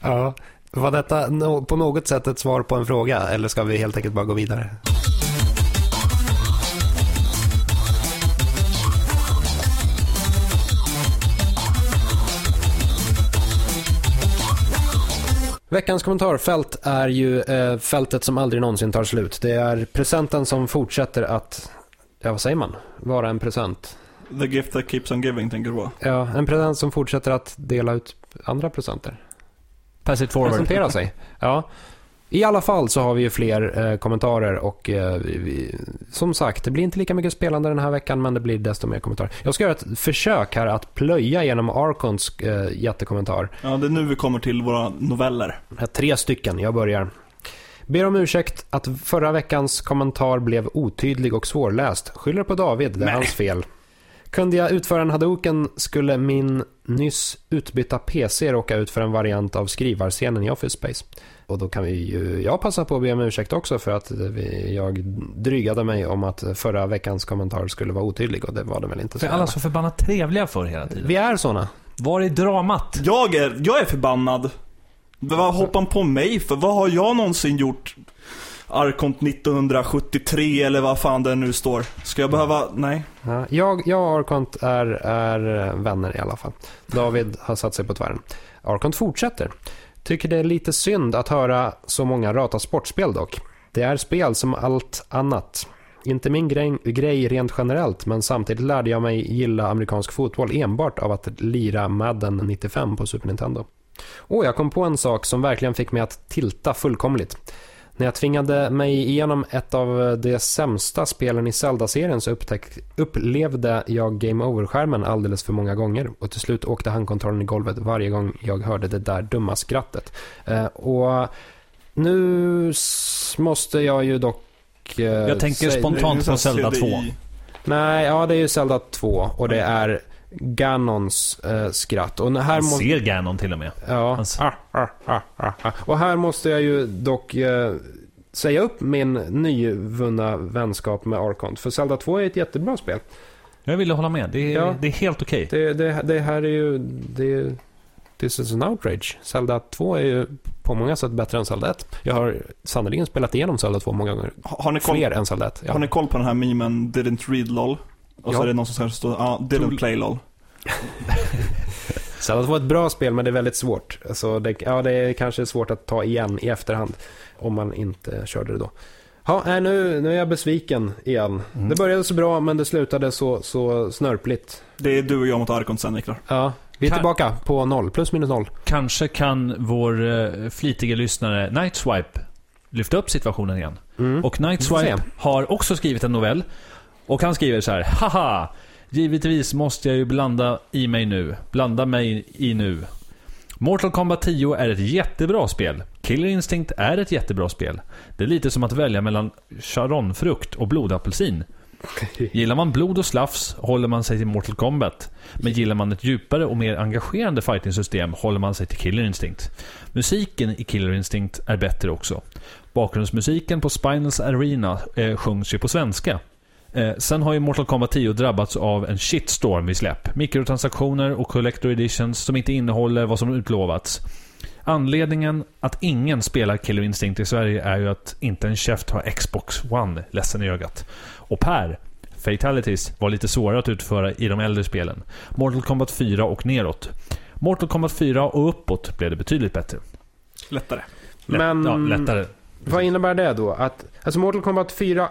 Ja. Var detta på något sätt ett svar på en fråga eller ska vi helt enkelt bara gå vidare? Veckans kommentarfält är ju eh, fältet som aldrig någonsin tar slut. Det är presenten som fortsätter att, ja vad säger man, vara en present. The gift that keeps on giving, tänker du på. Ja, en present som fortsätter att dela ut andra presenter. pass it forward. presentera sig. Ja. I alla fall så har vi ju fler eh, kommentarer och eh, vi, som sagt, det blir inte lika mycket spelande den här veckan men det blir desto mer kommentarer. Jag ska göra ett försök här att plöja genom Arkons eh, jättekommentar. Ja, det är nu vi kommer till våra noveller. Tre stycken, jag börjar. Ber om ursäkt att förra veckans kommentar blev otydlig och svårläst. Skyller på David, det är Nej. hans fel. Kunde jag utföra en hadoken skulle min nyss utbytta PC råka ut för en variant av skrivarscenen i Office Space. Och då kan vi ju, jag passa på att be om ursäkt också för att vi, jag drygade mig om att förra veckans kommentar skulle vara otydlig och det var det väl inte. För Så alla gärna. så förbannat trevliga för hela tiden. Vi är såna. Var är dramat? Jag är, jag är förbannad. Vad hoppar på mig för? Vad har jag någonsin gjort? Arkont 1973 eller vad fan det nu står. Ska jag behöva, nej. Ja, jag, jag och Arkont är, är eh, vänner i alla fall. David har satt sig på tvären. Arkont fortsätter. Tycker det är lite synd att höra så många rata sportspel dock. Det är spel som allt annat. Inte min grej, grej rent generellt, men samtidigt lärde jag mig gilla amerikansk fotboll enbart av att lira Madden 95 på Super Nintendo. Och jag kom på en sak som verkligen fick mig att tilta fullkomligt. När jag tvingade mig igenom ett av de sämsta spelen i Zelda-serien så upptäck, upplevde jag Game Over-skärmen alldeles för många gånger och till slut åkte handkontrollen i golvet varje gång jag hörde det där dumma skrattet. Eh, och nu måste jag ju dock... eh, Jag tänker spontant på Zelda CDI. 2. Nej, ja det är ju Zelda 2 och det är Ganons eh, skratt. Och här Han ser Ganon till och med. Ja. Ah, ah, ah, ah, ah. Och här måste jag ju dock eh, säga upp min nyvunna vänskap med Arkont. För Zelda 2 är ett jättebra spel. Jag ville hålla med. Det är, Ja. det är helt okej. Det, det, det här är ju... Det, this is an outrage. Zelda 2 är ju på många sätt bättre än Zelda 1. Jag har sannerligen spelat igenom Zelda 2 många gånger. Har har ni koll, Fler än Zelda 1. Ja. har ni koll på den här memen Didn't read LOL? Och så Ja. är det någon som står, ja, ah, didn't play LOL. 2 är ett bra spel men det är väldigt svårt. Alltså det, ja, det är kanske svårt att ta igen i efterhand. Om man inte körde det då. Ja, nej, nu, nu är jag besviken igen. Mm. Det började så bra men det slutade så, så snörpligt. Det är du och jag mot Arkont sen Niklas. Ja, vi är Kan- tillbaka på noll, plus minus noll. Kanske kan vår uh, flitiga lyssnare Nightswipe lyfta upp situationen igen. Mm. Och Nightswipe har också skrivit en novell. Och han skriver så här. Haha! Givetvis måste jag ju blanda i mig nu. Blanda mig i nu. Mortal Kombat 10 är ett jättebra spel. Killer Instinct är ett jättebra spel. Det är lite som att välja mellan charonfrukt och blodapelsin. Gillar man blod och slafs håller man sig till Mortal Kombat. Men gillar man ett djupare och mer engagerande fighting-system håller man sig till Killer Instinct. Musiken i Killer Instinct är bättre också. Bakgrundsmusiken på Spinals Arena eh, sjungs ju på svenska. Eh, sen har ju Mortal Kombat 10 drabbats av en shitstorm vid släpp. Mikrotransaktioner och Collector Editions som inte innehåller vad som utlovats. Anledningen att ingen spelar Killer Instinct i Sverige är ju att inte en käft har Xbox One, ledsen i ögat. Och Per, Fatalities var lite svårare att utföra i de äldre spelen. Mortal Kombat 4 och neråt. Mortal Kombat 4 och uppåt blev det betydligt bättre. Lättare. Lätt, Men- ja, lättare. Vad innebär det då? Att, alltså Mortal Kombat 4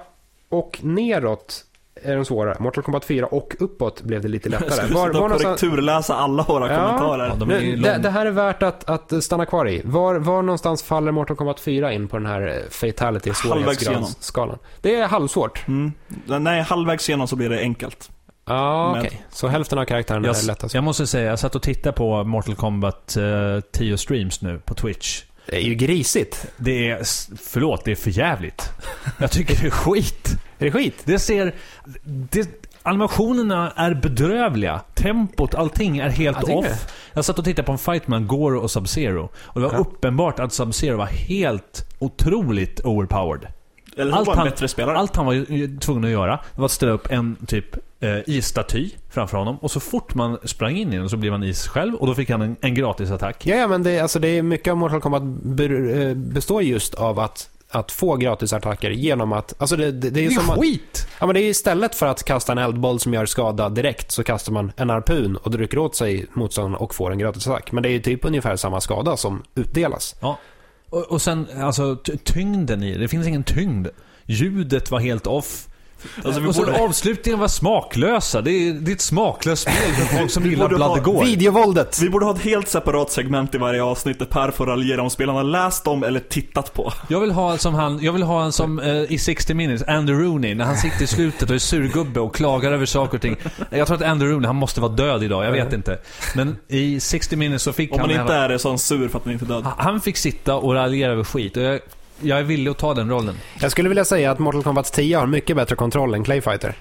och neråt är de svåra. Mortal Kombat 4 och uppåt blev det lite Jag [laughs] lättare. skulle Var, sitta var och någonstans... korrekturläsa alla våra Ja. kommentarer. Ja, de Nu, det, det här är värt att, att stanna kvar i. Var, var någonstans faller Mortal Kombat 4 in på den här eh, fatality svårighetsgradsskalan? Det är halvsvårt. Mm. Nej, halvvägs igenom så blir det enkelt. Ja, Men- okej. Så hälften av karaktärerna Jag, är lättast. jag måste säga, jag satt och tittade på Mortal Kombat eh, 10 streams nu på Twitch. Det är ju grisigt. Det är, förlåt, det är för jävligt. Jag tycker det är skit. [laughs] Är det skit? Det ser... Det, animationerna är bedrövliga. Tempot, allting är helt Ja, tycker off. Jag satt och tittade på en fight mellan Goro och Sub-Zero. Och det var Ja. uppenbart att Sub-Zero var helt otroligt overpowered. Eller Allt en han- bättre spelare. Allt han var tvungen att göra var att ställa upp en typ eh, isstaty framför honom. Och så fort man sprang in i den så blev han is själv och då fick han en, en gratis attack. Ja, ja men det, alltså, det är mycket av Mortal Kombat eh, består just av att, att få gratisattacker genom att... Alltså det, det, det är ju Det är som att, skit! Ja, men det är istället för att kasta en eldboll som gör skada direkt så kastar man en harpun och drycker åt sig motståndaren och får en gratisattack. Men det är ju typ ungefär samma skada som utdelas. Ja. Och, och sen, alltså tyngden i det. Det finns ingen tyngd. Ljudet var helt off. Alltså, vi och så borde- avslutningen var smaklösa. Det är, det är ett smaklöst spel för folk som gillar borde ha Blood Gore. Videovåldet! Vi borde ha ett helt separat segment i varje avsnitt där Per får raljera om spelarna läst om eller tittat på. Jag vill ha en som han, jag vill ha en som eh, i 60 minutes, Andy Rooney, när han sitter i slutet och är surgubbe och klagar över saker och ting. Jag tror att Andy Rooney, han måste vara död idag, jag vet inte. Men i 60 minutes så fick Om han... man inte är det så är han sur för att han inte är död. Han fick sitta och raljera över skit. Och jag, jag är villig att ta den rollen. Jag skulle vilja säga att Mortal Kombat 10 har mycket bättre kontroll än Clayfighter.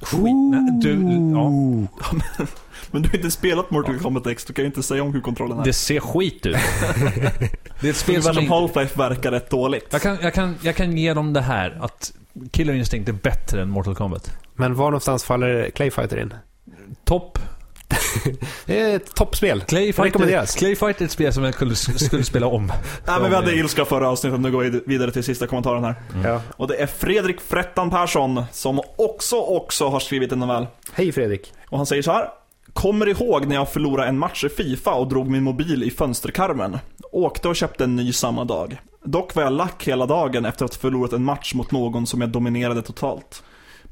Skit. Du, ja, [laughs] Men du har inte spelat Mortal Kombat X, du kan ju inte säga om hur kontrollen är. det ser skit ut. [laughs] Det är ett spel som... som Half-Life verkar rätt dåligt. Jag kan, jag, kan, jag kan ge dem det här, att Killer Instinct är bättre än Mortal Kombat. Men var någonstans faller Clayfighter in? Topp. [laughs] Det är ett toppspel. Clayfighter, Rekommenderas. Clayfighter är ett spel som jag skulle, skulle spela om. [laughs] Nej men vi hade ilska förra avsnittet, nu går vi vidare till sista kommentaren här. Ja. Och det är Fredrik Frettan Persson som också, också har skrivit en novell. Hej Fredrik. Och han säger så här. Kommer ihåg när jag förlorade en match i Fifa och drog min mobil i fönsterkarmen. Åkte och köpte en ny samma dag. Dock var jag lack hela dagen efter att ha förlorat en match mot någon som jag dominerade totalt.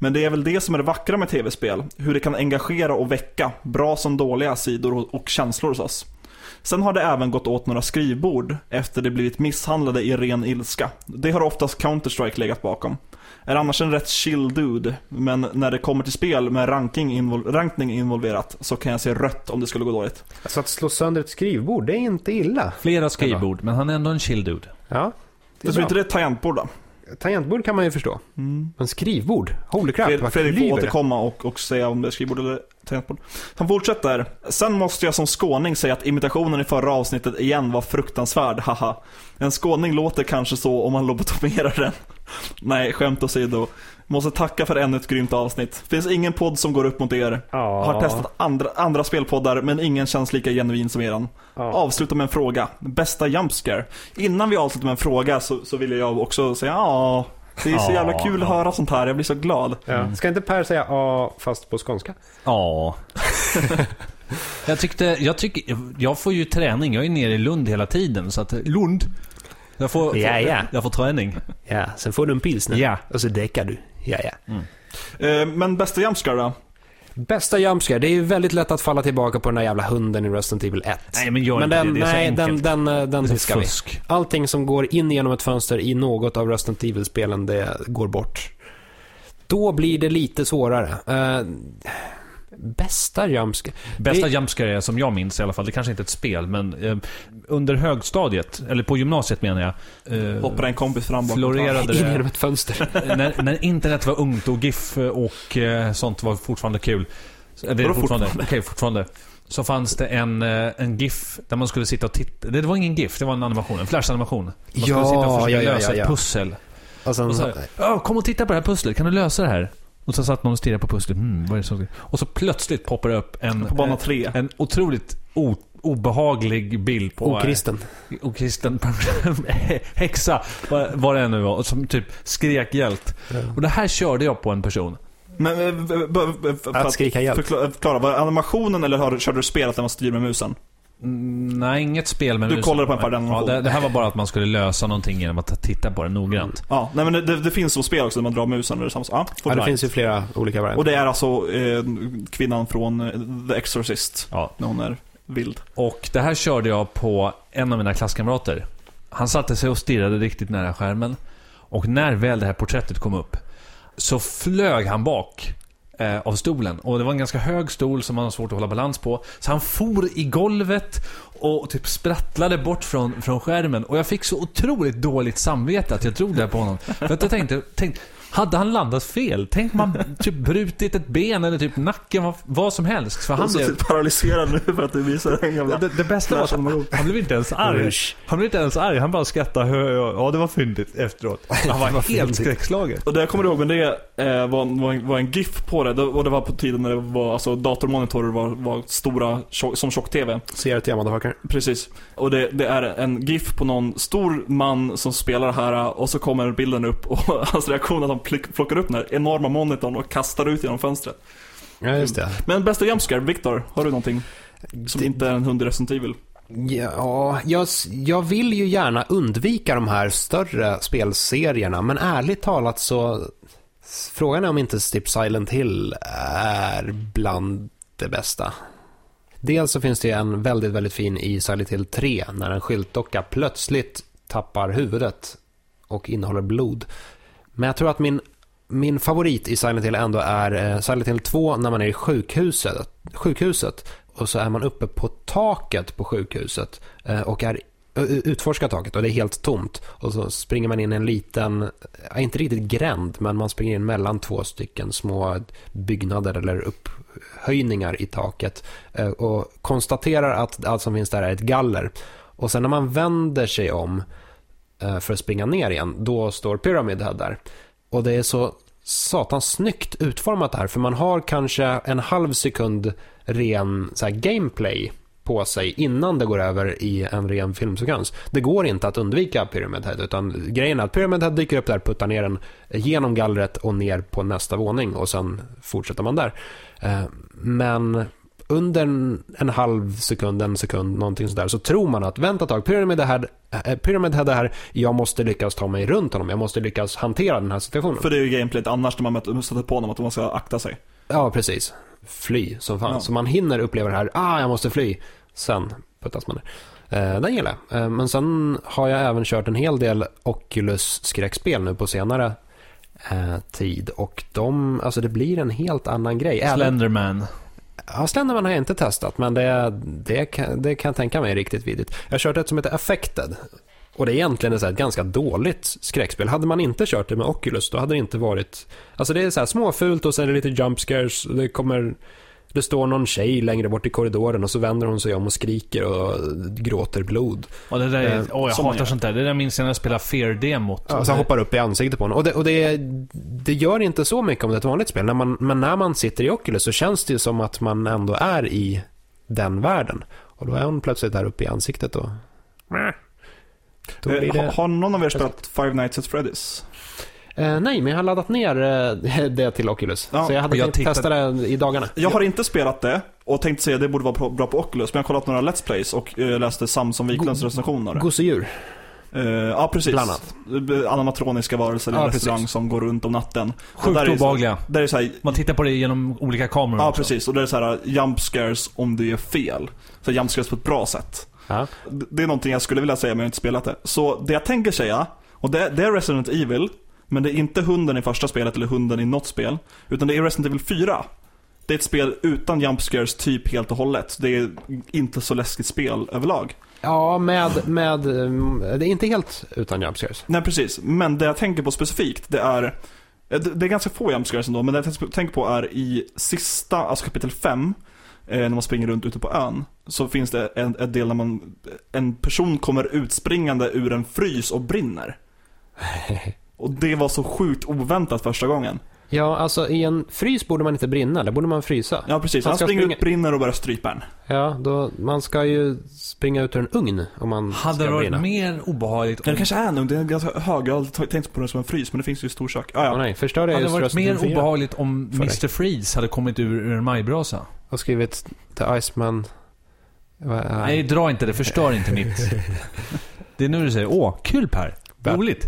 Men det är väl det som är det vackra med tv-spel. Hur det kan engagera och väcka, bra som dåliga sidor och- känslor hos oss. Sen har det även gått åt några skrivbord efter det blivit misshandlade i ren ilska. Det har oftast Counter-Strike legat bakom. Är annars en rätt chill dude, men när det kommer till spel med ranking invol- rankning involverat så kan jag se rött om det skulle gå dåligt. Alltså att slå sönder ett skrivbord, det är inte illa. Flera skrivbord, men han är ändå en chill dude. Ja. Det är inte bra. det är ett tangentbord då. Tangentbord kan man ju förstå. Men skrivbord? Holy crap, Fred, Fredrik får återkomma och, och säga om det är skrivbord eller tangentbord. Han fortsätter. Sen måste jag som skåning säga att imitationen i förra avsnittet igen var fruktansvärd, haha. En skåning låter kanske så om man lobotomerar den. Nej, skämt åsido. Måste tacka för ännu ett grymt avsnitt. Finns ingen podd som går upp mot er. Ja. Har testat andra, andra spelpoddar men ingen känns lika genuin som eran. Ja. Avsluta med en fråga. Bästa jumpscare. Innan vi avslutar med en fråga så, så vill jag också säga ja. Det är så jävla Ja, kul att höra sånt här, jag blir så glad. Ja. Ska inte Per säga ja fast på skånska? Ja. [laughs] jag tyckte, jag tycker, jag får ju träning. Jag är nere i Lund hela tiden, så att Lund. Jag får, Ja, ja. jag får träning. Ja, sen får du en pilsner. Ja. Och så däckar du. Ja, ja. Eh, Men bästa jumpscare då? Bästa jumpscare, det är ju väldigt lätt att falla tillbaka på den där jävla hunden i Resident Evil 1. Nej, men gör men inte den, det. Det så nej, den, den, eh, den Det är diskar vi. Allting som går in genom ett fönster i något av Resident Evil-spelen, det går bort. Då blir det lite svårare. Eh, bästa jumpscare? Bästa Det- jumpscare som jag minns i alla fall, det kanske inte är ett spel, men eh, under högstadiet, eller på gymnasiet menar jag. Eh, Hoppar en kompis fram bakom Florerade In det. genom ett fönster. [laughs] när, när internet var ungt och GIF och eh, sånt var fortfarande kul. Så- Det är fortfarande. fortfarande? Okej, fortfarande. Så fanns det en, eh, en GIF där man skulle sitta och titta. Det var ingen GIF, det var en animation. En flash-animation. Man skulle Ja, sitta och försöka ja, ja, lösa ja, ja. ett pussel. Och sen Och så, här, "Ja, kom och titta på det här pusslet, kan du lösa det här? Och så satt någon och stirrade på pusslet. Hmm, vad är det som... Och så plötsligt poppar det upp en... På bana tre. En otroligt o, obehaglig bild på... okristen. eh, Okristen [laughs] häxa, vad, vad det nu var. Och som typ skrek hjälp. Och det här körde jag på en person. Men, eh, för Att skrika hjälp. Förklara, förklara, var det animationen eller har, körde du spelet där man styr med musen? Mm, nej, inget spel med Du kollade på en färdig Ja, det, det här var bara att man skulle lösa någonting genom att titta på det noggrant. Ja, nej men det, det, det finns så spel också där man drar musen eller samma. Ja, Ja, det finns ju flera olika Och varianter. det är alltså eh, kvinnan från eh, The Exorcist, Ja. när hon är vild. Och det här körde jag på en av mina klasskamrater. Han satte sig och stirrade riktigt nära skärmen. Och när väl det här porträttet kom upp så flög han bak eh, av stolen. Och det var en ganska hög stol som han har svårt att hålla balans på. Så han for i golvet och typ sprattlade bort från, från skärmen. Och jag fick så otroligt dåligt samvete att jag trodde det på honom. För att jag tänkte, tänkte hade han landat fel? Tänk om han [laughs] typ brutit ett ben eller typ nacken, vad, vad som helst. För han blev... så paralyserad nu för att du visar den gamla Det, det bästa var att han, blev inte ens arg. Han blev inte ens arg, han bara skrattade. "Hö, Ja, det var fyndigt efteråt. Han var helt fyndigt. skräckslagen. Och det jag kommer ihåg med det eh, var, var, en- var en GIF på det. Det- Och det var på tiden när det var, alltså datormonitorer var, var stora tjock, som tjock-TV. CRT motherfucker. Precis. Och det, det är en GIF på någon stor man som spelar här och så kommer bilden upp och [laughs] hans reaktion att han plockar upp den här enorma monitorn och kastar ut genom fönstret. Ja, just det. Men bästa jumpscare, Viktor, har du någonting som Det- inte är en hund i Resident Evil? Ja, jag, jag vill ju gärna undvika de här större spelserierna, men ärligt talat så frågan är om inte Stip Silent Hill är bland det bästa. Dels så finns det en väldigt, väldigt fin i Silent Hill 3 när en skyltdocka plötsligt tappar huvudet och innehåller blod. Men jag tror att min, min favorit i Silent Hill ändå är eh, Silent Hill 2 när man är i sjukhuset, sjukhuset och så är man uppe på taket på sjukhuset eh, och är utforskar taket och det är helt tomt. Och så springer man in i en liten, eh, inte riktigt gränd, men man springer in mellan två stycken små byggnader eller upphöjningar i taket eh, och konstaterar att allt som finns där är ett galler. Och sen när man vänder sig om Eh, för att springa ner igen, då står Pyramid Head där. Och det är så satans snyggt utformat här, för man har kanske en halv sekund ren så här, gameplay på sig innan det går över i en ren filmsekvens. Det går inte att undvika Pyramid Head, utan grejen är att Pyramid Head dyker upp där, puttar ner den genom gallret och ner på nästa våning och sen fortsätter man där. Eh, men under en, en halv sekund, en sekund, någonting sådär, så tror man att vänta ett tag, Pyramid Head, eh, Pyramid Head är här, jag måste lyckas ta mig runt honom, jag måste lyckas hantera den här situationen. För det är ju gameplayet annars när man stöter på honom, att man ska akta sig. Ja, precis. Fly som fan. Ja. Så man hinner uppleva det här, ah, jag måste fly. Sen puttas man ner. Eh, den gillar jag. Eh, men sen har jag även kört en hel del Oculus-skräckspel nu på senare eh, tid. Och de, alltså det blir en helt annan grej. Även, Slenderman ja, Slenderman har jag inte testat, men det, det, kan, det kan jag tänka mig är riktigt vidigt. Jag har kört ett som heter Affected. Och det är egentligen ett, ganska dåligt skräckspel. Hade man inte kört det med Oculus, då hade det inte varit... Alltså det är så här småfult och sen är det lite jump scares. Det kommer... Det står någon tjej längre bort i korridoren och så vänder hon sig om och skriker och gråter blod. Och det där är, Eh, åh jag hatar gör. sånt där. Det där minns jag när jag spelade Fear-demot. Ja, så han hoppar upp i ansiktet på honom. Och, det, och det, det gör inte så mycket om det är ett vanligt spel. När man, men när man sitter i Oculus så känns det ju som att man ändå är i den världen. Och då är hon plötsligt där uppe i ansiktet och... Då Eh, blir ha- det... Har någon av er spelat Five Nights at Freddy's? Eh, nej, men jag har laddat ner eh, [laughs] det till Oculus. Ja, så jag hade jag tänkt testa det i dagarna. Jag har inte spelat det och tänkte säga att det borde vara bra på Oculus, men jag har kollat några Let's Plays och eh, läste Samson Wiklunds Go- recension av det. Gosedjur. Eh, ja, precis. Bland annat. Animatroniska varelser i Ja, en restaurang precis. som går runt om natten. Sjukt där är obehagliga. Där är så här, Man tittar på det genom olika kameror ja också. precis, och det är så här jump scares om du gör fel. Så jump scares på ett bra sätt. Ja. Det det är någonting jag skulle vilja säga men jag har inte spelat det. Så det jag tänker säga, och det, det är Resident Evil, men det är inte hunden i första spelet eller hunden i något spel. Utan det är Resident Evil 4. Det är ett spel utan jump scares typ helt och hållet. Det är inte så läskigt spel överlag. Ja, med, med... mm, Det är inte helt utan jump scares. Nej precis, men det jag tänker på specifikt det är eh, det är ganska få jump scares ändå, men det jag tänker på är i sista, alltså kapitel 5 eh, när man springer runt ute på ön, så finns det en, en del när man, en person kommer utspringande ur en frys och brinner. [laughs] Och det var så sjukt oväntat första gången. Ja, alltså i en frys borde man inte brinna, där borde man frysa. Ja precis, Man han ska springer springa- ut, brinner och börjar strypa en. Ja, då, man ska ju springa ut ur en ugn om man Hade ska det varit brinna. mer obehagligt Men det om... kanske är nog, det är ganska hög, jag har aldrig tänkt på det som en frys, men det finns ju i storkök. Ah, ja. nej, förstörde jag Hade det varit mer Evil 4 obehagligt om. Mr. Freeze hade kommit ur, ur en majbrasa? och skrivit The Iceman... Nej, dra inte det. Förstör inte mitt. [laughs] Det är nu du säger åh, kul Per. Roligt.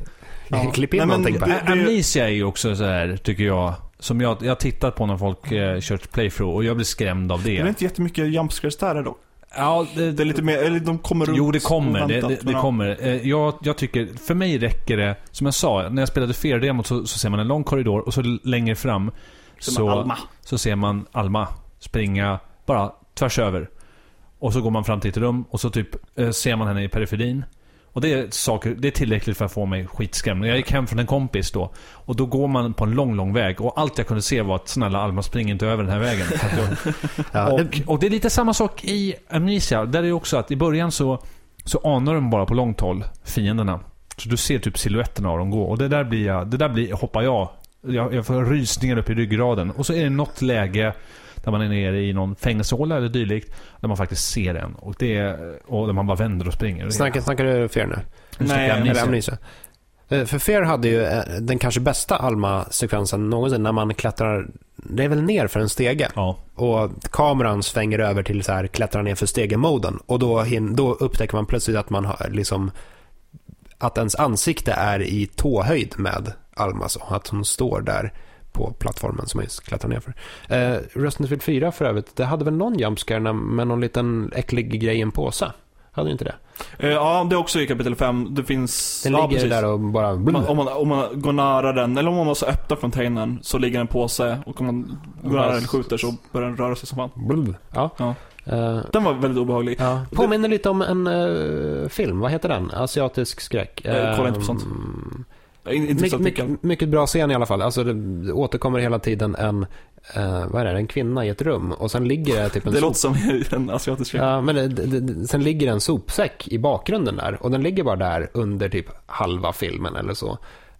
Ja. [laughs] Klipp in Nej, men någonting på det- det. Amnesia är ju också så här, tycker jag. Som jag, jag har tittat på när folk eh, kört playthrough och jag blir skrämd av Det är det. inte jättemycket jump scares där dock. Ja, det, Det är lite mer, eller de kommer runt Jo, det kommer. Det, det, det kommer. Eh, Jag, jag tycker, för mig räcker det, som jag sa, när jag spelade Fear-demot så, så ser man en lång korridor och så längre fram så, så ser man Alma springa bara tvärs över. Och så går man fram till ett rum och så typ eh, ser man henne i periferin. Och det är, saker, det är tillräckligt för att få mig skitskrämd. Jag gick hem från en kompis då. Och då går man på en lång, lång väg. Och allt jag kunde se var att snälla Alma, spring inte över den här vägen. [laughs] Och, och det är lite samma sak i Amnesia. Där är det också att i början så, så anar de bara på långt håll, fienderna. Så du ser typ siluetterna av dem gå. Och det där blir jag, det där blir, hoppar jag. jag. Jag får rysningar upp i ryggraden. Och så är det något läge där man är nere i någon fängelsehåla eller dylikt. Där man faktiskt ser en. Och, det är, och där man bara vänder och springer. snackar, snackar du Fear nu? Nej, Eller Amnesia. Amnesia? Eh, För Fear hade ju eh, den kanske bästa Alma-sekvensen någonsin när man klättrar, det är väl ner för en stege. Ja. Och kameran svänger över till så här klättra ner för stegen-moden. Och då, hin- då upptäcker man plötsligt att man har liksom att ens ansikte är i tåhöjd med Alma. Så att hon står där på plattformen som man just klättrar ner för. Eh, Resident Evil 4 för övrigt, det hade väl någon jumpscare med någon liten äcklig grej i en påse? Hade inte det? Eh, Ja, det är också i kapitel 5. Det finns... Den ja, ligger precis. där och bara... Man, om, man, om man går nära den, eller om man måste öppna containern, så ligger en påse och om man går nära den och skjuter så börjar den röra sig som fan. Blub. Ja. Ja. Eh, Den var väldigt obehaglig. ja. Påminner lite om en eh, film, vad heter den? Asiatisk skräck. Eh, kolla inte på sånt. Mm, Så mycket, mycket, bra scen i alla fall. Alltså det återkommer hela tiden en, eh, vad är det, en kvinna i ett rum och sen ligger det typ en Det sop... låter som en asiatisk film. Ja, men det, det, det, sen ligger en sopsäck i bakgrunden där och den ligger bara där under typ halva filmen eller så.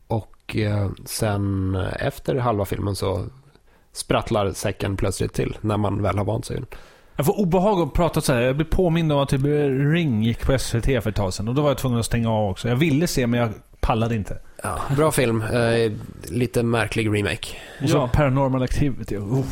Och eh, sen efter halva filmen så sprattlar säcken plötsligt till när man väl har vant sig. den. Jag får obehag att prata så här. Jag blir påmind om att typ Ring gick på SVT för ett tag sedan. Och då var jag tvungen att stänga av också. Jag ville se, men jag pallade inte. Ja, bra film, eh, lite märklig remake. Och så Ja. Paranormal Activity. Oh.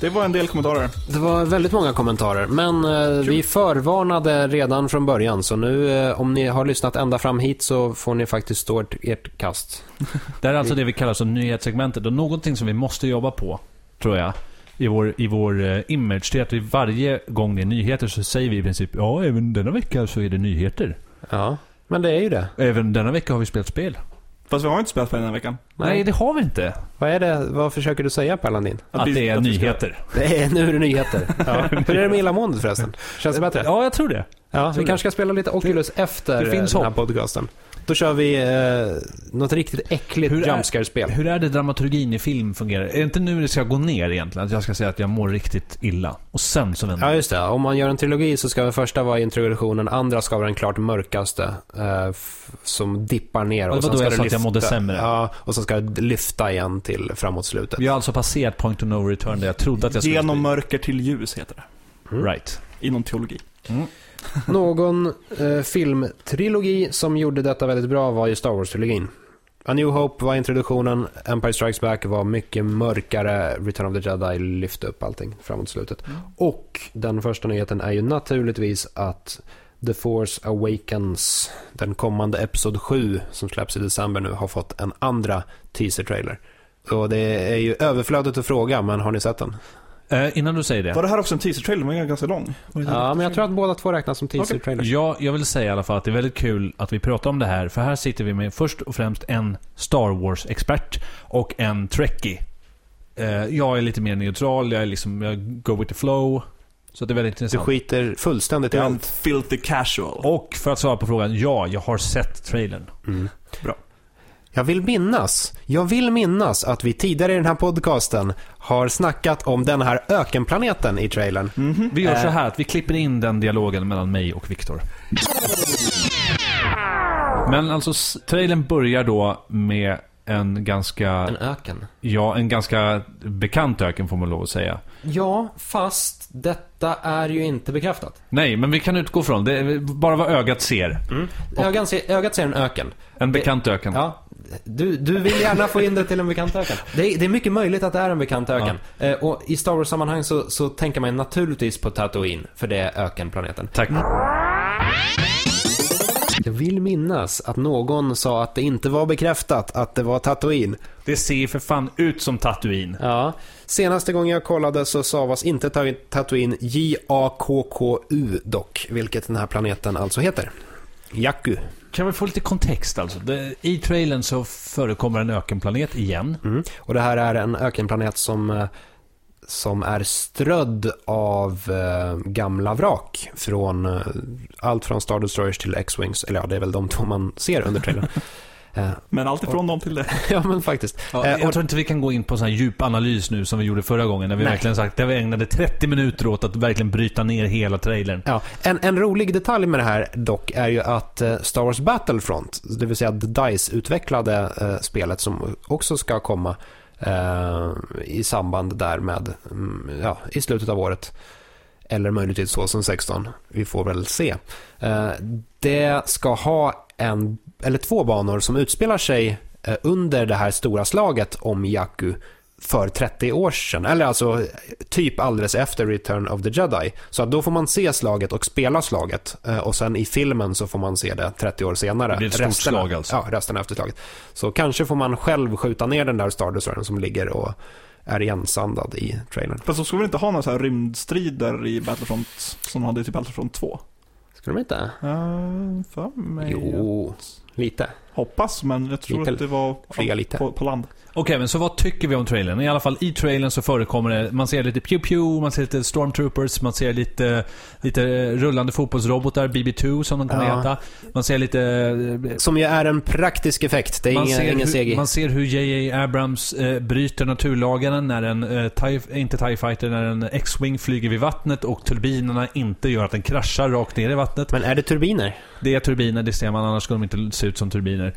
Det var en del kommentarer. Det var väldigt många kommentarer, men eh, vi förvarnade redan från början, så nu eh, om ni har lyssnat ända fram hit så får ni faktiskt stå ert, ert kast. [laughs] Det är alltså det vi kallar som nyhetssegmentet. Och någonting som vi måste jobba på, tror jag, i vår, i vår eh, image, det är att vi varje gång det är nyheter så säger vi i princip ja, även denna vecka så är det nyheter. Ja, men det är ju det. Även denna vecka har vi spelat spel. Fast vi har inte spelat på den här veckan. Nej, det har vi inte. Vad är det, vad försöker du säga Per Landin? Att, vi- det är att nyheter. Det är, nu är det nyheter. [laughs] Ja. Hur är det med illamåendet förresten? Känns det bättre? Ja, jag tror det. Ja, vi kanske ska spela lite Oculus efter det finns den här hopp. podcasten. Då kör vi eh, något riktigt äckligt Hur är- jumpscare-spel. Hur är det dramaturgin i film fungerar? Är det inte nu det ska gå ner egentligen? Att jag ska säga att jag mår riktigt illa. Och sen så vänder Ja, just det. Om man gör en trilogi så ska den första vara introduktionen, andra ska vara den klart mörkaste, eh, som dippar ner. Ja, det var sen då ska jag det sa att jag mådde sämre. Ja, och så ska det lyfta igen till framåt slutet. Vi har alltså passerat point of no return där jag trodde att jag skulle... Genom mörker till ljus heter det. Right. Inom teologi. Någon eh, filmtrilogi som gjorde detta väldigt bra var ju Star Wars-trilogin. A New Hope var introduktionen, Empire Strikes Back var mycket mörkare, Return of the Jedi lyfte upp allting framåt slutet. Och den första nyheten är ju naturligtvis att The Force Awakens, den kommande Episod 7 som släpps i december nu, har fått en andra teaser-trailer. Och det är ju överflödigt att fråga, men har ni sett den? Eh, innan du säger det. Var det här också en teaser-trailer? Den var ganska lång. Var det Ja, men jag tror att båda två räknas som teaser-trailers. Ja, jag vill säga i alla fall att det är väldigt kul att vi pratar om det här. För här sitter vi med först och främst en Star Wars-expert och en Trekkie. Eh, jag är lite mer neutral, jag är liksom, jag go with the flow. Så det är väldigt Du intressant. skiter fullständigt i Det är en allt. filthy casual. Och för att svara på frågan, ja, jag har sett trailern. Mm. Bra. Jag vill minnas, jag vill minnas att vi tidigare i den här podcasten har snackat om den här ökenplaneten i trailern. Mhm. Vi gör Eh. så här att vi klipper in den dialogen mellan mig och Viktor. Men alltså, trailern börjar då med en ganska, En öken. ja, en ganska bekant öken får man lov att säga. Ja, fast detta är ju inte bekräftat. Nej, men vi kan utgå från det. är bara vad ögat ser. Ögat ser, ögat ser en öken. En bekant öken. Ja, du, du vill gärna få in det till en bekant öken. Det är, det är mycket möjligt att det är en bekant öken. Eh, och i Star Wars-sammanhang så, så tänker man naturligtvis på Tatooine, för det är ökenplaneten. Tack. Jag vill minnas att någon sa att det inte var bekräftat att det var Tatooine. Det ser för fan ut som Tatooine. Ja, senaste gången jag kollade så stavas inte Ta- Tatooine J-A-K-K-U dock, vilket den här planeten alltså heter. Jakku. Kan vi få lite kontext alltså? Det, I trailern så förekommer en ökenplanet igen. Mm. Och det här är en ökenplanet som, eh, som är strödd av eh, gamla vrak. Från eh, allt från Star Destroyers till X-Wings. Eller ja, det är väl de två man ser under trailern. [laughs] Eh, Men allt ifrån dem till det. [laughs] ja, men faktiskt. Ja, Eh, jag tror inte vi kan gå in på sån här djup analys nu som vi gjorde förra gången. När vi Nej. verkligen sagt, där vi ägnade 30 minuter åt att verkligen bryta ner hela trailern. Ja, en, en rolig detalj med det här dock är ju att eh, Star Wars Battlefront, det vill säga DICE-utvecklade eh, spelet som också ska komma eh, i samband där med, mm, ja, i slutet av året. Eller möjligtvis 2016, vi får väl se. Eh, det ska ha en, eller två banor som utspelar sig eh, under det här stora slaget om Jakku för 30 år sedan. Eller alltså typ alldeles efter Return of the Jedi. Så att då får man se slaget och spela slaget. Eh, Och sen i filmen så får man se det 30 år senare. Det blir ett stort Resterna- slag alltså. Ja, resten efter slaget. Så kanske får man själv skjuta ner den där Star Destroyern som ligger och är igensandad i trailern. Fast så ska vi inte ha några så här rymdstrider i Battlefront som de hade i typ Battlefront 2? Ska de inte? Uh, för mig. Jo, lite. Hoppas, men jag tror Lite. att det var Flyga lite. På, på land. Okej, men så vad tycker vi om trailern? I alla fall i trailern så förekommer det, man ser lite pew pew, man ser lite stormtroopers, man ser lite, lite rullande fotbollsrobotar, BB2 som de kommer Ja. heta. Man ser lite... eh, Som ju är en praktisk effekt. Det är Man ingen, ser, ingen hur, CGI. man ser hur J.J. Abrams eh, bryter naturlagarna när en, eh, TIE, inte TIE Fighter, när en X-Wing flyger vid vattnet och turbinerna inte gör att den kraschar rakt ner i vattnet. Men är det turbiner? Det är turbiner, det ser man, annars skulle de inte se ut som turbiner.